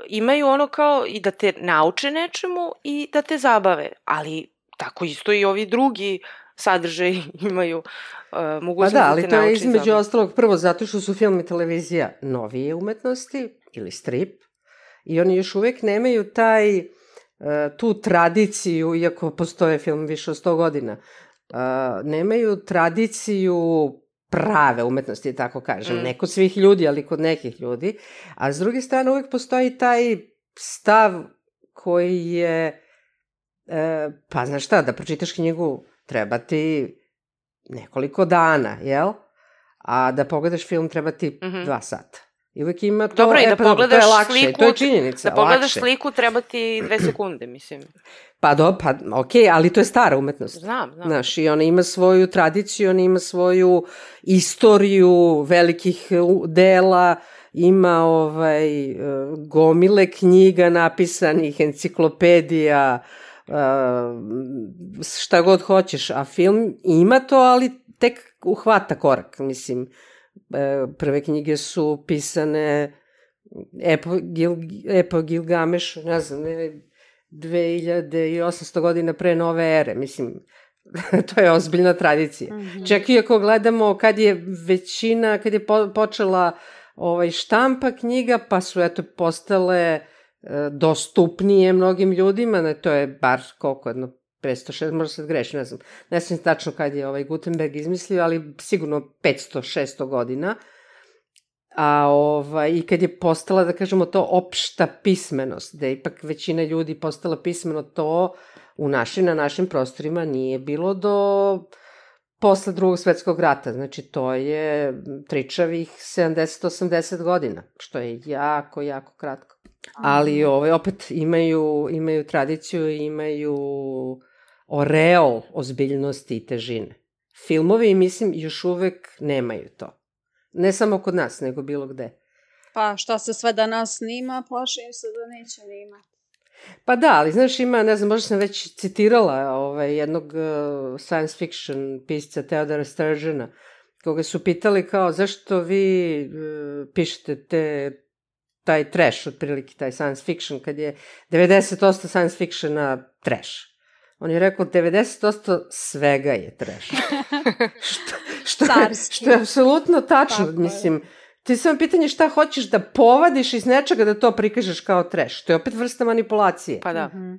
imaju ono kao i da te nauče nečemu i da te zabave, ali tako isto i ovi drugi sadržaji imaju uh, Pa mogućnost da, ali te to je između zabave. ostalog prvo zato što su film i televizija novije umetnosti ili strip i oni još uvek nemaju taj e, tu tradiciju, iako postoje film više od 100 godina, e, nemaju tradiciju prave umetnosti, da tako kažem. Mm. Ne kod svih ljudi, ali kod nekih ljudi. A s druge strane uvek postoji taj stav koji je, e, pa znaš šta, da pročitaš knjigu treba ti nekoliko dana, jel? A da pogledaš film treba ti Mhm. dva sata. I uvek ima to, Dobro, i e, da pa dobro, to je pogledaš lakše, sliku, to je činjenica, Da pogledaš lakše. sliku treba ti dve sekunde, mislim. Pa do, pa okej, ali to je stara umetnost. Znam, znam. Znaš, i ona ima svoju tradiciju, ona ima svoju istoriju velikih dela, ima ovaj, e, gomile knjiga napisanih, enciklopedija, e, šta god hoćeš, a film ima to, ali tek uhvata korak, mislim. E, Prve knjige su pisane Epo, Gil, Epo Gilgameš, ne znam, ne, 2800 godina pre nove ere, mislim, to je ozbiljna tradicija. Mhm. Čak i ako gledamo kad je većina, kad je po, počela ovaj, štampa knjiga, pa su eto postale e, dostupnije mnogim ljudima, ne, to je bar koliko jedno 506, možda sad grešim, ne znam, ne znam tačno kad je ovaj Gutenberg izmislio, ali sigurno 500-600 godina. A ovaj, i kad je postala, da kažemo, to opšta pismenost, da je ipak većina ljudi postala pismeno to u naši, na našim prostorima nije bilo do posle drugog svetskog rata. Znači, to je tričavih 70-80 godina, što je jako, jako kratko. Ali ovaj, opet imaju, imaju tradiciju, imaju oreol ozbiljnosti i težine. Filmovi, mislim, još uvek nemaju to. Ne samo kod nas, nego bilo gde. Pa šta se sve danas snima, plašim se da neće nimati. Pa da, ali znaš ima, ne znam, možda sam već citirala ovaj, jednog uh, science fiction pisca Theodora Sturgeona, koga su pitali kao zašto vi uh, pišete te, taj trash, otprilike taj science fiction, kad je 90% science fictiona trash. On je rekao 90% svega je trash. što, što, Carski. što je apsolutno tačno, Tako je. mislim, ti samo pitanje šta hoćeš da povadiš iz nečega da to prikažeš kao trash. To je opet vrsta manipulacije. Pa da. Mhm.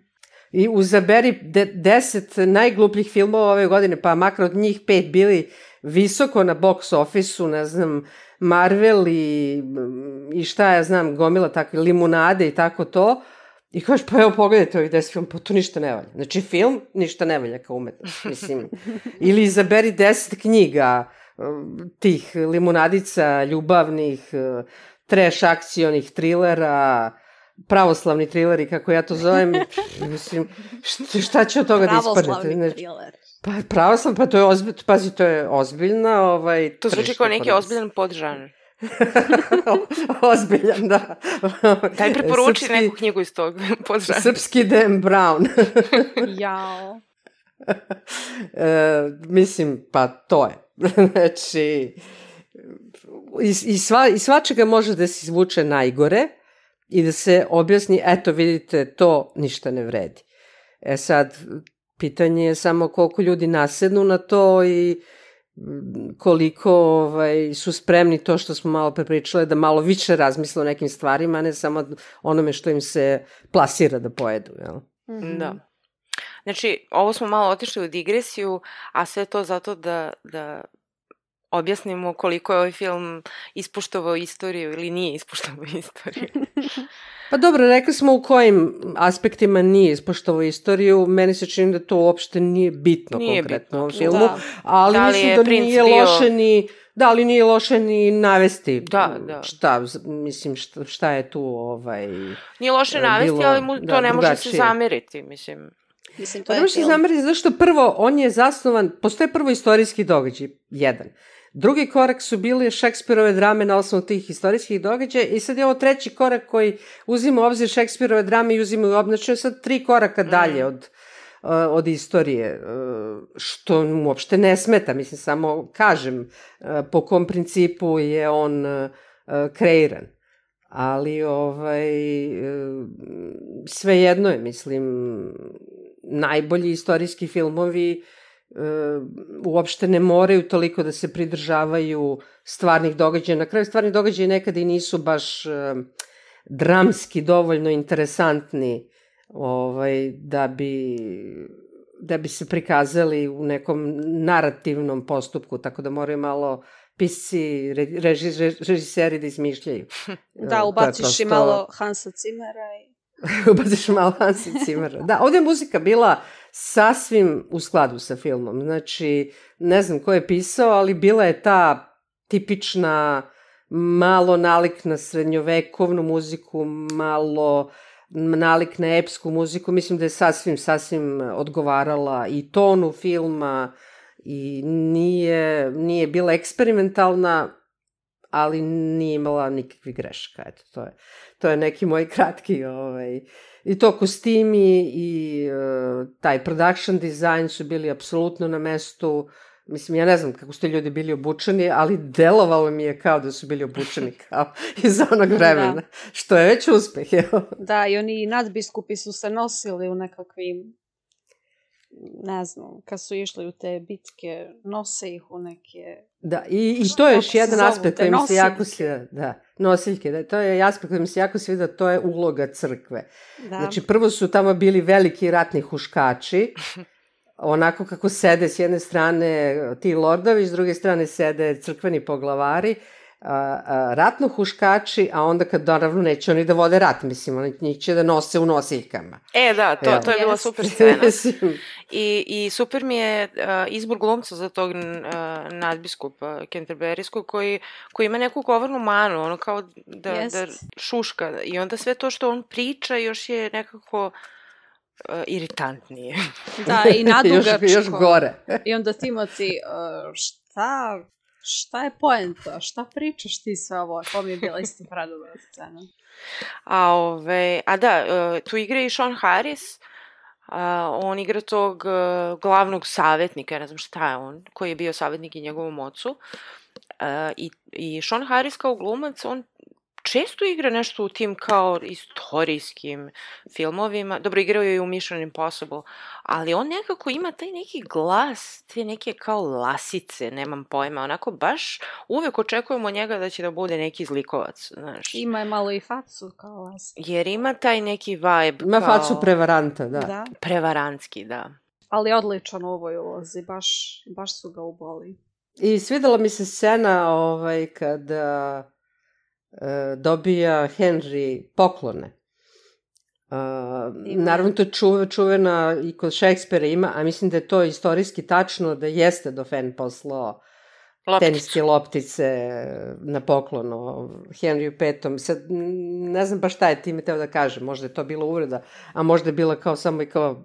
I uzaberi de, deset najglupljih filmova ove godine, pa makar od njih pet bili visoko na box office-u, ne znam, Marvel i, i šta ja znam, gomila takve limunade i tako to. I kažeš, pa evo pogledajte ovih deset film, pa to ništa ne valja. Znači film ništa ne valja kao umetnost, mislim. Ili izaberi deset knjiga um, tih limunadica, ljubavnih, uh, trash akcionih trilera, pravoslavni trileri, kako ja to zovem, mislim, šta, šta će od toga da ispadne? Pravoslavni Znači, thriller. pa pravoslav, pa to je ozbiljno, pazi, to je ozbiljna, ovaj, To zvuči kao neki ozbiljan podžanr. ozbiljan, da. Daj preporuči Srpski- neku knjigu iz tog podžanra. Srpski Dan Brown. Jao. e, mislim, pa to je. znači, iz, iz, sva, iz svačega može da se izvuče najgore i da se objasni, eto vidite, to ništa ne vredi. E sad, pitanje je samo koliko ljudi nasednu na to i koliko ovaj, su spremni to što smo malo prepričale da malo više razmisle o nekim stvarima, a ne samo onome što im se plasira da pojedu. Jel? Mm -hmm. Da. Znači, ovo smo malo otišli u digresiju, a sve to zato da, da objasnimo koliko je ovaj film ispuštovao istoriju ili nije ispuštovao istoriju. pa dobro, rekli smo u kojim aspektima nije ispuštovao istoriju. Meni se čini da to uopšte nije bitno nije konkretno bitno. u filmu, da. ali da mislim da nije bio... loše ni Da, ali nije loše ni navesti da, da. šta, mislim, šta, šta je tu ovaj... Nije loše navesti, bilo, ali mu to da, ne može se zameriti, mislim. Mislim, to pa je ne može se zameriti, zašto prvo, on je zasnovan, postoje prvo istorijski događaj, jedan. Drugi korak su bili Šekspirove drame na osnovu tih istorijskih događaja i sad je ovo treći korak koji uzima u obzir Šekspirove drame i uzima u obzir sad tri koraka mm. dalje od, uh, od istorije, uh, što uopšte ne smeta, mislim, samo kažem uh, po kom principu je on kreiran. Ali, ovaj, svejedno je, mislim, najbolji istorijski filmovi uopšte ne moraju toliko da se pridržavaju stvarnih događaja. Na kraju stvarni događaji nekada i nisu baš dramski dovoljno interesantni ovaj, da bi da bi se prikazali u nekom narativnom postupku, tako da moraju malo pisci, reži, režiseri da izmišljaju. Da, ubaciš prosto... i malo Hansa Cimera i... ubaciš malo Hansa Cimera. Da, ovde je muzika bila sasvim u skladu sa filmom. Znači, ne znam ko je pisao, ali bila je ta tipična malo nalik na srednjovekovnu muziku, malo nalik na epsku muziku. Mislim da je sasvim, sasvim odgovarala i tonu filma i nije, nije bila eksperimentalna, ali nije imala nikakvih greška. Eto, to je, to je neki moj kratki ovaj, I to kostimi i uh, taj production design su bili apsolutno na mestu. Mislim, ja ne znam kako ste ljudi bili obučeni, ali delovalo mi je kao da su bili obučeni kao iz onog da. vremena, da. što je već uspeh, evo. Da, i oni nadbiskupi su se nosili u nekakvim ne znam, kad su išli u te bitke, nose ih u neke... Da, i, i to je još jedan aspekt koji mi se jako svida, da, nosiljke, da, to je aspekt koji mi se jako svida, to je uloga crkve. Da. Znači, prvo su tamo bili veliki ratni huškači, onako kako sede s jedne strane ti lordovi, s druge strane sede crkveni poglavari, ratno huškači, a onda kad naravno neće oni da vode rat, mislim, oni njih će da nose u nosiljkama. E, da, to, to je bila super scena. I, I super mi je uh, izbor glumca za tog uh, nadbiskupa Kenterberijskog koji, koji ima neku govornu manu, ono kao da, yes. da šuška. I onda sve to što on priča još je nekako uh, iritantnije. Da, i nadugačko. još, još gore. I onda Timothy, uh, šta šta je poenta? Šta pričaš ti sve ovo? To mi je bila isto predobra scena. A, ove, a da, e, tu igra i Sean Harris, a, on igra tog uh, glavnog savjetnika, ne znam šta je on, koji je bio savjetnik i njegovom ocu. Uh, i, I Sean Harris kao glumac, on često igra nešto u tim kao istorijskim filmovima. Dobro, igrao je i u Mission Impossible, ali on nekako ima taj neki glas, te neke kao lasice, nemam pojma, onako baš uvek očekujemo njega da će da bude neki zlikovac, znaš. Ima je malo i facu kao lasice. Jer ima taj neki vibe Ima kao... facu prevaranta, da. da. Prevarantski, da. Ali odličan u ovoj ulozi, baš, baš su ga uboli. I svidela mi se scena ovaj, kada dobija Henry poklone. Uh, naravno, to je čuve, čuvena i kod Šekspira ima, a mislim da je to istorijski tačno da jeste Dauphin poslao Lopticu. teniske loptice na poklono Henryu Petom. Sad, ne znam pa šta je time teo da kaže, možda je to bilo uvreda, a možda je bila kao samo i kao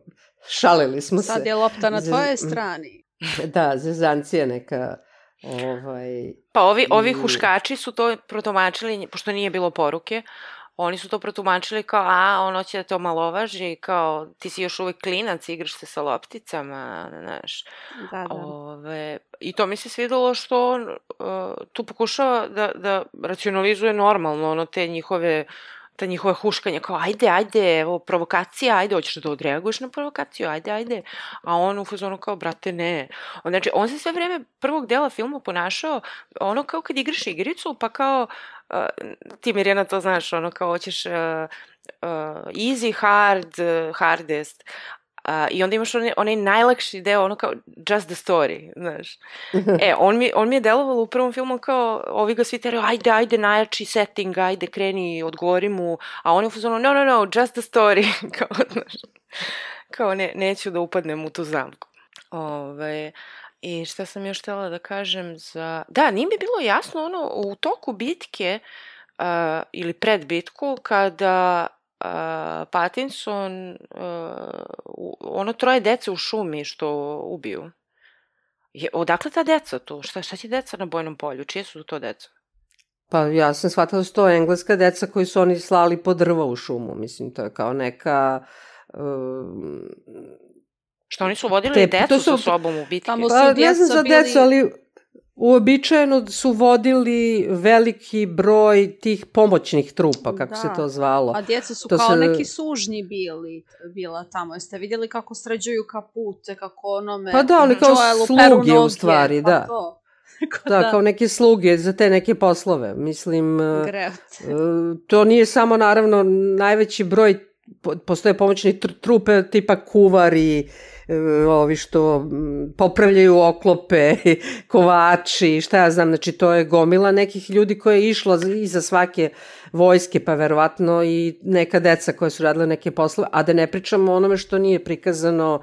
šalili smo Sad se. Sad je lopta na tvojoj strani. Da, zezancija neka Ovaj, pa ovi, ovi huškači su to protomačili, pošto nije bilo poruke, oni su to protumačili kao, a, on hoće da te omalovaži, kao, ti si još uvek klinac, igraš se sa lopticama, znaš. Da, da. Ove, I to mi se svidelo što on uh, tu pokušava da, da racionalizuje normalno, ono, te njihove ta njihove huškanja, kao ajde, ajde, evo, provokacija, ajde, hoćeš da odreaguješ na provokaciju, ajde, ajde. A on u fazonu kao, brate, ne. On, znači, on se sve vreme prvog dela filma ponašao, ono kao kad igraš igricu, pa kao, uh, ti Mirjana to znaš, ono kao hoćeš uh, uh, easy, hard, hardest. Uh, I onda imaš onaj, onaj najlakši deo, ono kao just the story, znaš. e, on mi, on mi je delovalo u prvom filmu kao, ovi ga svi teraju, ajde, ajde, najjači setting, ajde, kreni, odgovori mu, a on je u fazonu, no, no, no, just the story, kao, znaš. Kao, ne, neću da upadnem u tu zamku. Ove, I šta sam još htela da kažem za... Da, nije mi bilo jasno ono, u toku bitke uh, ili pred bitku, kada uh, Pattinson, uh, ono troje dece u šumi što ubiju. Je, odakle ta deca tu? Šta, šta će deca na bojnom polju? Čije su to deca? Pa ja sam shvatila da su to engleska deca koji su oni slali po drva u šumu. Mislim, to je kao neka... Um, Što oni su vodili Te- decu su- sa sobom u bitke? Tamo su pa ne znam za bili- decu, ali uobičajeno su vodili veliki broj tih pomoćnih trupa, kako Da. se to zvalo. A djeca su To kao se- neki sužnji bili, bila tamo. Jeste vidjeli kako sređuju kapute, kako onome... Pa da, ali kao Joelu sluge u stvari, pa da. To. Tako Da, kao neke sluge za te neke poslove. Mislim, e, Greot. e, to nije samo naravno najveći broj, po- postoje pomoćni tr- trupe tipa kuvari, ovi što m, popravljaju oklope, kovači, šta ja znam, znači to je gomila nekih ljudi koja je išla za- iza svake vojske, pa verovatno i neka deca koja su radila neke poslove, a da ne pričamo o onome što nije prikazano,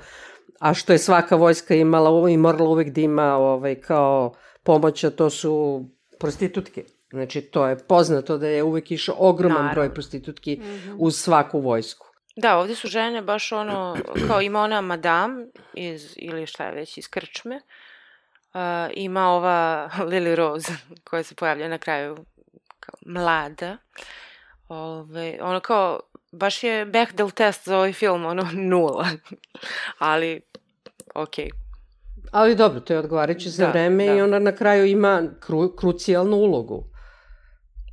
a što je svaka vojska imala i morala uvek da ima ovaj, kao pomoć, a to su prostitutke. Znači, to je poznato da je uvek išao ogroman Naravno. broj prostitutki Mhm. uz svaku vojsku. Da, ovde su žene baš ono, kao ima ona madam iz, ili šta je već, iz krčme. Uh, ima ova Lily Rose koja se pojavlja na kraju kao mlada. Ove, ono kao, baš je Bechdel test za ovaj film, ono nula. Ali, okej. Ali dobro, to je odgovarajuće za Da, vreme da. i ona na kraju ima kru, krucijalnu ulogu.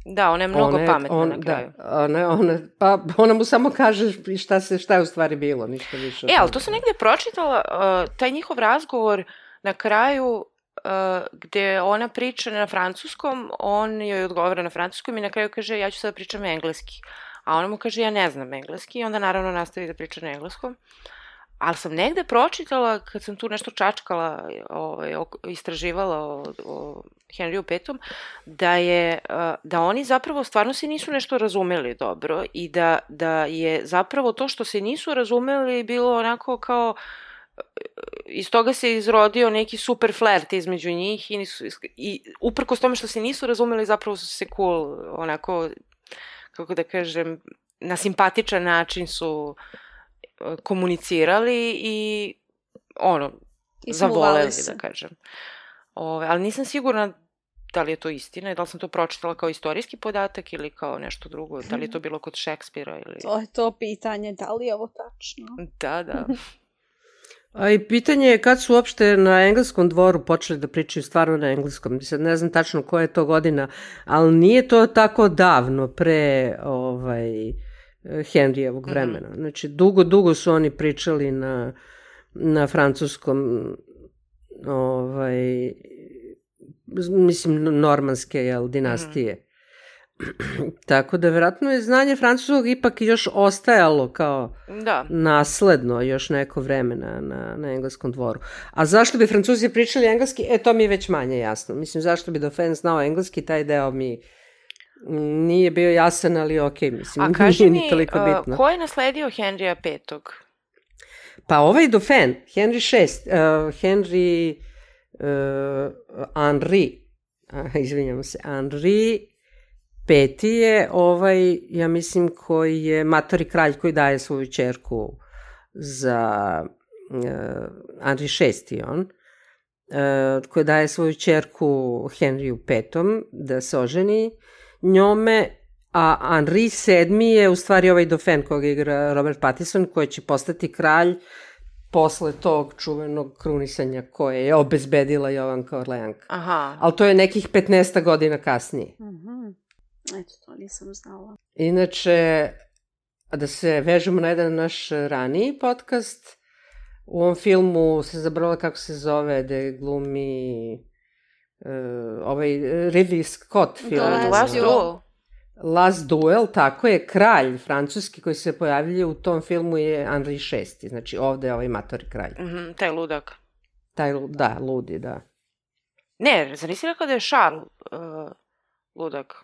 Da, ona je mnogo Ona je- pametna on- na kraju. Da, ona, ona, pa ona mu samo kaže šta, se, šta je u stvari bilo, ništa više. E, ali to sam negde pročitala, uh, taj njihov razgovor na kraju uh, gde ona priča na francuskom, on joj odgovara na francuskom i na kraju kaže ja ću sada pričam engleski. A ona mu kaže ja ne znam engleski i onda naravno nastavi da priča na engleskom. Ali sam negde pročitala, kad sam tu nešto čačkala, ovaj, istraživala o, o Henryu V, da je, uh, da oni zapravo stvarno se nisu nešto razumeli dobro i da, da je zapravo to što se nisu razumeli bilo onako kao iz toga se izrodio neki super flert između njih i, nisu, i uprkos tome što se nisu razumeli zapravo su se cool onako kako da kažem na simpatičan način su e, komunicirali i ono I zavoleli smuvali se. da kažem Ove, ali nisam sigurna da li je to istina i da li sam to pročitala kao istorijski podatak ili kao nešto drugo, da li je to bilo kod Šekspira ili... To je to pitanje, da li je ovo tačno? Da, da. A i pitanje je kad su uopšte na engleskom dvoru počeli da pričaju stvarno na engleskom. Sad ne znam tačno koja je to godina, ali nije to tako davno pre ovaj, Henrijevog Mhm. vremena. Znači, dugo, dugo su oni pričali na, na francuskom ovaj, mislim, normanske jel, dinastije. Tako da, verovatno je znanje francuskog ipak još ostajalo kao Da. nasledno još neko vreme na, na, engleskom dvoru. A zašto bi francuzi pričali engleski? E, to mi je već manje jasno. Mislim, zašto bi Dauphin znao engleski, taj deo mi mm, nije bio jasan, ali okej, mislim, A kaži nije mi, ni toliko uh, bitno. ko je nasledio Henrija V? Pa ovaj Dauphin, Henry VI, uh, Henry uh, Henri, a, izvinjamo se, Henri peti je ovaj, ja mislim, koji je matori kralj koji daje svoju čerku za uh, Henry VI on, uh, koji daje svoju čerku Henriju V da se oženi njome, a Henri VII je u stvari ovaj Dauphin koga igra Robert Pattinson, koji će postati kralj posle tog čuvenog krunisanja koje je obezbedila Jovanka Orleanka. Aha. Ali to je nekih 15 godina kasnije. Mhm. Eto, to nisam znala. Inače, da se vežemo na jedan naš raniji podcast, u ovom filmu se zabrala kako se zove, da glumi uh, ovaj Ridley Scott film. The The Last Duel. Last Duel, tako je, kralj francuski koji se pojavljuje u tom filmu je Henri VI, znači ovde je ovaj matori kralj. Mhm, taj ludak. Taj, da, ludi, da. Ne, zar nisi rekao da je Charles uh, ludak?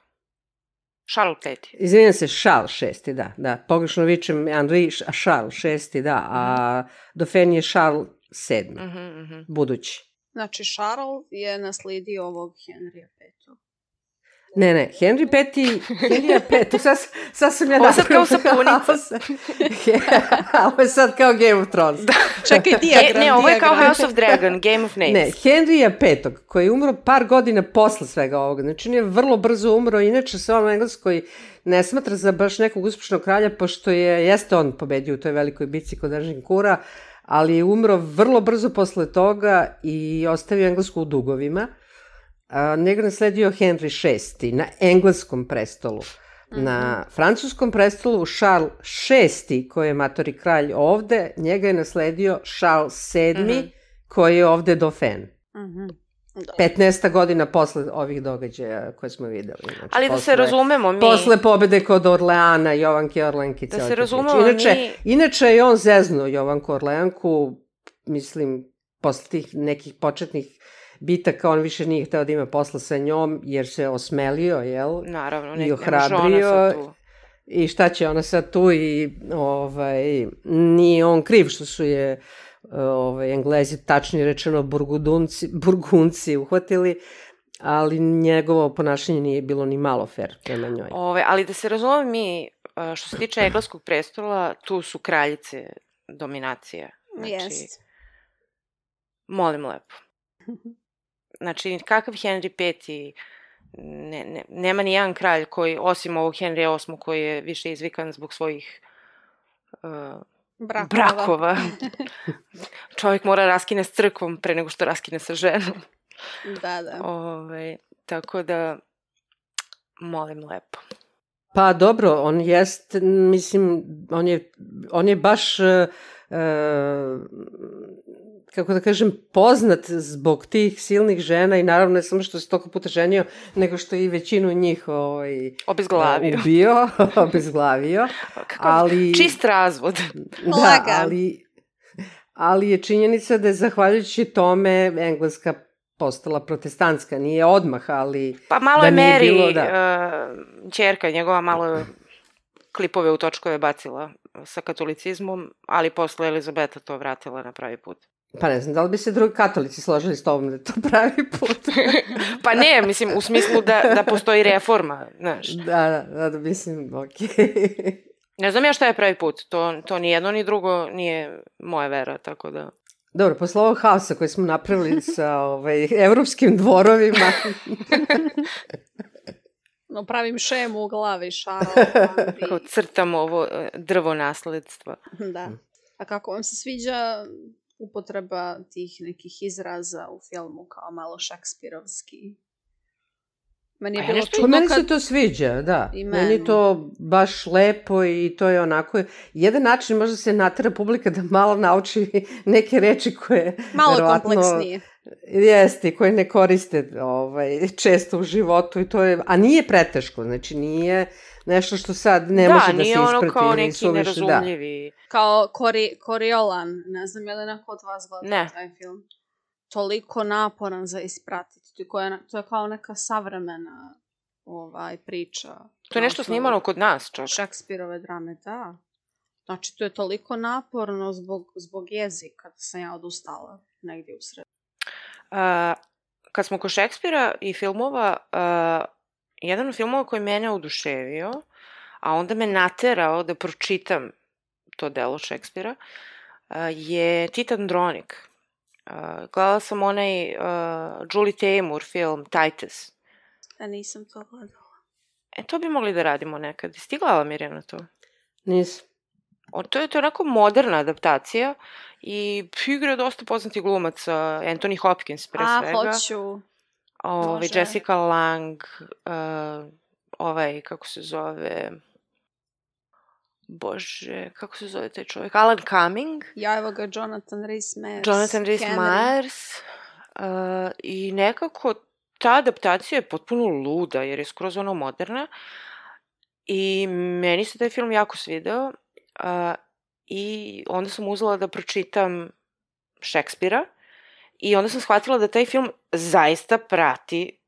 Charles peti. Izvinjam se, Charles VI, da, da. Pogrešno vičem Henri Charles VI, da, a Dauphin je Charles VII, Mhm, mhm. budući. Znači, Charles je naslijedio ovog Henrya V. Ne, ne, Henry V, Henrya V, sad, sad sam ja Ovo sad kao sapunica. Ovo je sad kao Game of Thrones. Da. Čekaj, E, dijagram, ne, ovo je kao. House of Dragon, Game of Names. Ne, Henrya V, koji je umro par godina posle svega ovoga, znači on je vrlo brzo umro, inače se on u Engleskoj ne smatra za baš nekog uspešnog kralja, pošto je, jeste on pobedio u toj velikoj bici kod Ažinkura, ali je umro vrlo brzo posle toga i ostavio Englesku u dugovima. A, njega nasledio Henry VI na engleskom prestolu. Na francuskom prestolu Charles VI, koji je matori kralj ovde, njega je nasledio Charles VII, koji je ovde Dauphin. Mhm. Da. 15 godina posle ovih događaja koje smo videli. Znači, Ali da se posle- razumemo mi... Posle pobede kod Orleana, Jovanke Orlenki. Da se razumemo, priča. inače, mi- Inače je on zeznuo Jovanku Orleanku, mislim, posle tih nekih početnih bitaka, on više nije hteo da ima posla sa njom, jer se osmelio, jel? Naravno, i ne, može ohrabrio. tu. I šta će ona sad tu i ovaj, nije on kriv što su je ovaj, Englezi, tačnije rečeno Burgundunci, Burgunci uhvatili, ali njegovo ponašanje nije bilo ni malo fair prema njoj. Ove, ali da se razume mi, a, što se tiče engleskog prestola, tu su kraljice dominacije. Znači, Jest. molim lepo. Znači, kakav Henry V ne, ne, nema ni jedan kralj koji, osim ovog Henry VIII, koji je više izvikan zbog svojih uh, Brakova. brakova. Čovjek mora raskine s crkvom pre nego što raskine sa ženom. Da, da. Ove, tako da, molim lepo. Pa dobro, on jest, mislim, on je, on je baš, e, kako da kažem, poznat zbog tih silnih žena i naravno ne samo što se toliko puta ženio, nego što i većinu njih ovaj, Obezglavio. ubio, obezglavio. Kakav ali- čist razvod. Da, Lagan. ali, ali je činjenica da je zahvaljujući tome Engleska postala protestantska. Nije odmah, ali... Pa malo Da je Mary, bilo, da. uh, čerka njegova, malo klipove u točkove bacila sa katolicizmom, ali posle Elizabeta to vratila na pravi put. Pa ne znam, da li bi se drugi katolici složili s tobom da je to pravi put? Pa ne, mislim, u smislu da, da postoji reforma, znaš. da, da, da, mislim, okej. Ne znam ja šta je pravi put, to, to ni jedno ni drugo nije moja vera, tako da... Dobro, posle ovog haosa koji smo napravili sa ovaj, evropskim dvorovima, No, pravim šemu u glavi, šaro. Kao crtam ovo e, drvo nasledstva. da. A kako vam se sviđa upotreba tih nekih izraza u filmu kao malo šekspirovski? Meni je Pa bilo čudno meni kad... se to sviđa, da. I meni je meni. to baš lepo i to je onako... Jedan način možda se natera publika da malo nauči neke reči koje... Malo verovatno, kompleksnije. Jeste, koje ne koriste ovaj, često u životu i to je... A nije preteško, znači nije nešto što sad ne da, može da se nije isprati. ono kao neki suviše, nerazumljivi. Kao kori, Koriolan, ne znam je li neko od vas gledao Ne. taj film. Toliko naporan za ispratiti. To je, to je kao neka savremena ovaj, priča. To je nešto snimano kod nas, čak. Šekspirove drame, da. Znači, to je toliko naporno zbog, zbog jezika da sam ja odustala negdje u sredu. A, kad smo kod Šekspira i filmova, a, jedan od filmova koji mene oduševio, a onda me naterao da pročitam to delo Šekspira, a, je Titan Dronik. A, gledala sam onaj a, Julie Taymor film Titus. Ja nisam to gledala. E, to bi mogli da radimo nekad. Stigla Mirjana to? Nisam. O, to je to je onako moderna adaptacija i igra dosta poznati glumaca, Anthony Hopkins pre A, svega. hoću. Ove. Jessica Lang, uh, ovaj, kako se zove, bože, kako se zove taj čovjek, Alan Cumming, Ja, evo ga, Jonathan Rhys-Meyers. Jonathan Rhys Henry. Myers uh, i nekako ta adaptacija je potpuno luda jer je skroz ono moderna i meni se taj film jako svideo uh, i onda sam uzela da pročitam Šekspira i onda sam shvatila da taj film zaista prati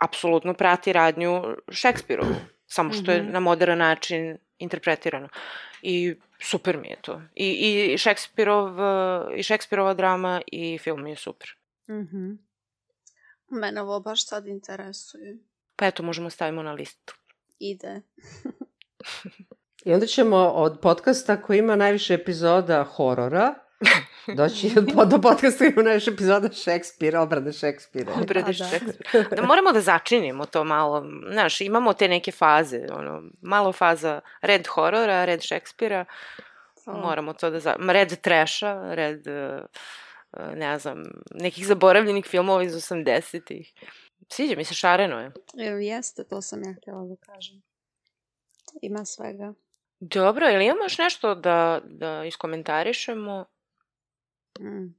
apsolutno prati radnju Šekspirovu, samo što je Mhm. na modern način interpretirano. I super mi je to. I, i, Šekspirov, i Šekspirova drama i film mi je super. Mhm. Mene ovo baš sad interesuje. Pa eto, možemo stavimo na listu. Ide. I onda ćemo od podcasta koji ima najviše epizoda horora doći do, do podcasta ima najviše epizoda Šekspira, obrade Šekspira. Obrade da. Šekspira. Da moramo da začinimo to malo. Znaš, imamo te neke faze. Ono, malo faza red horora, red Šekspira. Moramo to da... Za... Red treša, red... uh, uh, ne znam, nekih zaboravljenih filmova iz 80-ih. Sviđa mi se, šareno je. E, Jeste, to sam ja htjela da kažem. Ima svega. Dobro, ili imamo još nešto da, da iskomentarišemo? Mm.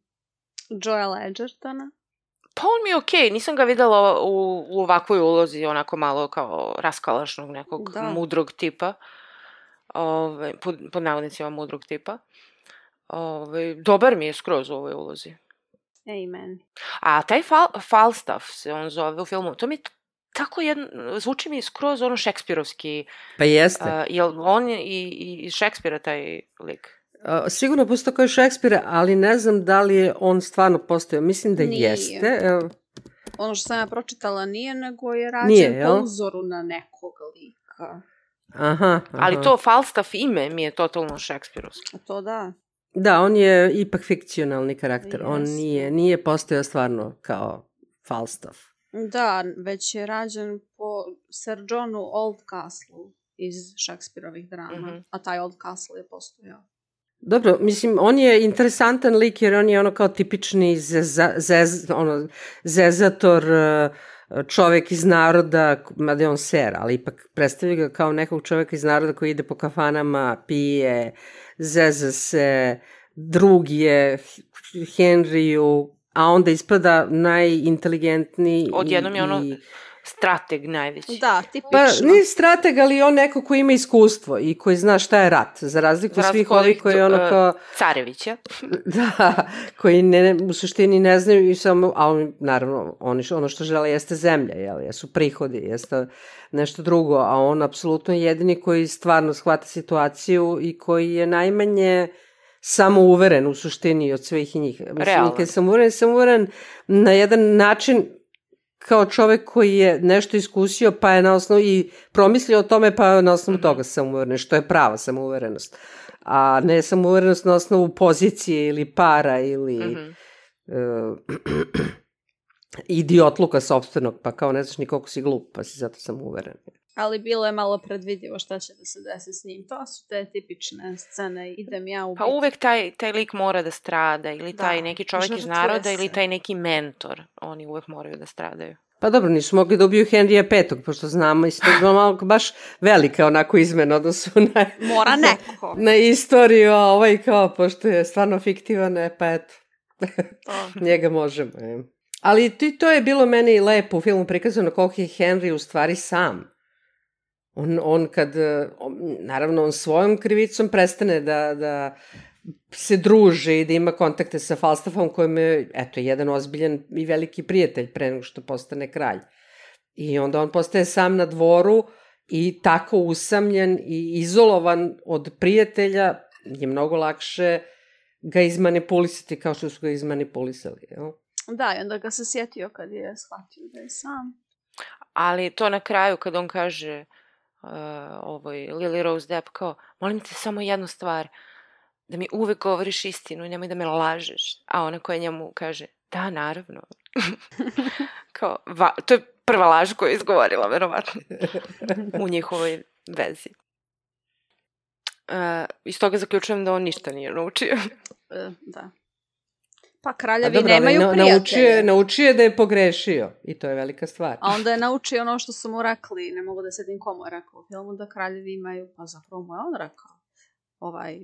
Joel Edgertona. Pa on mi je okej, nisam ga videla u, u ovakvoj ulozi, onako malo kao raskalašnog nekog Da. mudrog tipa. Ove, pod, pod navodnicima mudrog tipa. Ove, dobar mi je skroz u ovoj ulozi. Amen. A taj Fal, Falstaff se on zove u filmu, to mi tako jedno, zvuči mi skroz ono šekspirovski, Pa jeste. uh, jel on je i, i, i Šekspira taj lik? Sigurno postoje kao Šekspira, ali ne znam da li je on stvarno postojao. Mislim da Nije. jeste. Evo, Ono što sam ja pročitala nije, nego je rađen Nije, po uzoru na nekog lika. aha, aha. Ali to Falstaff ime mi je totalno šekspirovski. A to da. Da, on je ipak fikcionalni karakter. On Jeste. nije, nije postojao stvarno kao Falstaff. Da, već je rađen po Sir Johnu Oldcastle iz Shakespeareovih drama. Mhm. A taj Oldcastle je postojao. Dobro, mislim, on je interesantan lik jer on je ono kao tipični zeza, zez, ono, zezator e, čovek iz naroda, mada je on ser, ali ipak predstavlja ga kao nekog čoveka iz naroda koji ide po kafanama, pije, zeza se, drug je Henryu, a onda ispada najinteligentniji Odjednom je ono i strateg najveći. Da, tipično. Pa nije strateg, ali on neko ko ima iskustvo i koji zna šta je rat, za razliku Za od svih ovih ovih, koji ono uh, kao, Carevića. da, koji ne, u suštini ne znaju i samo, a on, naravno, oni, ono što žele jeste zemlja, jel, jesu prihodi, jeste nešto drugo, a on apsolutno je jedini koji stvarno shvata situaciju i koji je najmanje samouveren u suštini od svih njih. Mislim, Realan. kad je samouveren, samouveren na jedan način kao čovek koji je nešto iskusio pa je na osnovu i promislio o tome pa je na osnovu Mhm. toga samouveren, što je prava samouverenost. A ne samouverenost na osnovu pozicije ili para ili Mhm. uh, idiotluka sobstvenog, pa kao ne znaš ni koliko si glup, pa si zato samouveren. Ali bilo je malo predvidivo šta će da se desi s njim. To su te tipične scene. Idem ja u Pa uvek taj, taj lik mora da strada, ili Da, taj neki čovjek iz žrtvuje naroda, ili se. taj neki mentor. Oni uvek moraju da stradaju. Pa dobro, nisu mogli da ubiju Henrija petog, pošto znamo, isto je bilo malo baš velika onako izmena odnosu na, Mora neko. na istoriju, a ovaj kao, pošto je stvarno fiktivan, e, pa eto, To. njega možemo. E. Ali ti, to je bilo meni lepo u filmu prikazano koliko je Henry u stvari sam. On, on kad, e, on, naravno, on svojom krivicom prestane da, da se druži i da ima kontakte sa Falstaffom kojem je, eto, jedan ozbiljan i veliki prijatelj pre nego što postane kralj. I onda on postaje sam na dvoru i tako usamljen i izolovan od prijatelja je mnogo lakše ga izmanipulisati kao što su ga izmanipulisali. Jel? Da, i onda ga se sjetio kad je shvatio da je sam. Ali to na kraju kad on kaže uh, ovoj Lily Rose Depp kao, molim te samo jednu stvar, da mi uvek govoriš istinu i nemoj da me lažeš. A ona koja njemu kaže, da, naravno. kao, va, to je prva laž koju je izgovorila, verovatno, u njihovoj vezi. Uh, iz toga zaključujem da on ništa nije naučio. E, da. Pa A kraljevi dobro, nemaju na- prijatelje. naučio, je, naučio je da je pogrešio i to je velika stvar. A onda je naučio ono što su mu rekli, ne mogu da sedim komu je rekao u filmu, da kraljevi imaju, pa zapravo mu je on rekao, ovaj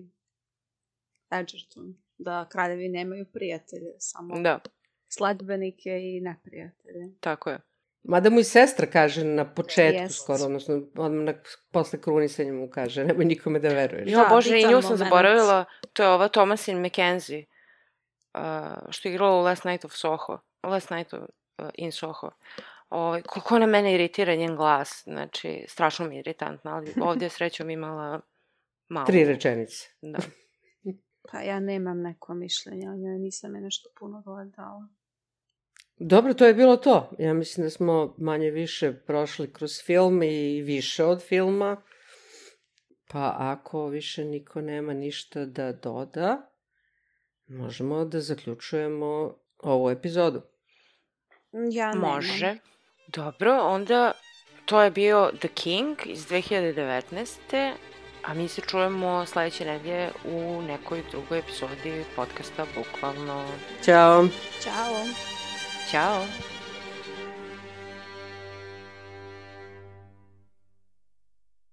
Edgerton, da kraljevi nemaju prijatelje, samo Da, sledbenike i neprijatelje. tako je. Mada mu i sestra kaže na početku Jest. skoro, odnosno odmah na, posle krunisanja mu kaže, nemoj nikome da veruješ. Jo, Da, bože, i nju sam moment. zaboravila. To je ova Thomasin McKenzie, što je igrala u Last Night of Soho. Last Night of, uh, in Soho. Ovaj, koliko ona mene iritira njen glas, znači, strašno mi je iritantna, ali ovdje je srećom imala malo. Tri rečenice. Da. Pa ja nemam neko mišljenje o njoj, nisam je nešto puno gledala. Dobro, to je bilo to. Ja mislim da smo manje više prošli kroz film i više od filma. Pa ako više niko nema ništa da doda, možemo da zaključujemo ovu epizodu. Ja nemam. Može. Dobro, onda to je bio The King iz 2019. A mi se čujemo sledeće nedelje u nekoj drugoj epizodi podcasta Bukvalno. Ćao! Ćao. Ćao!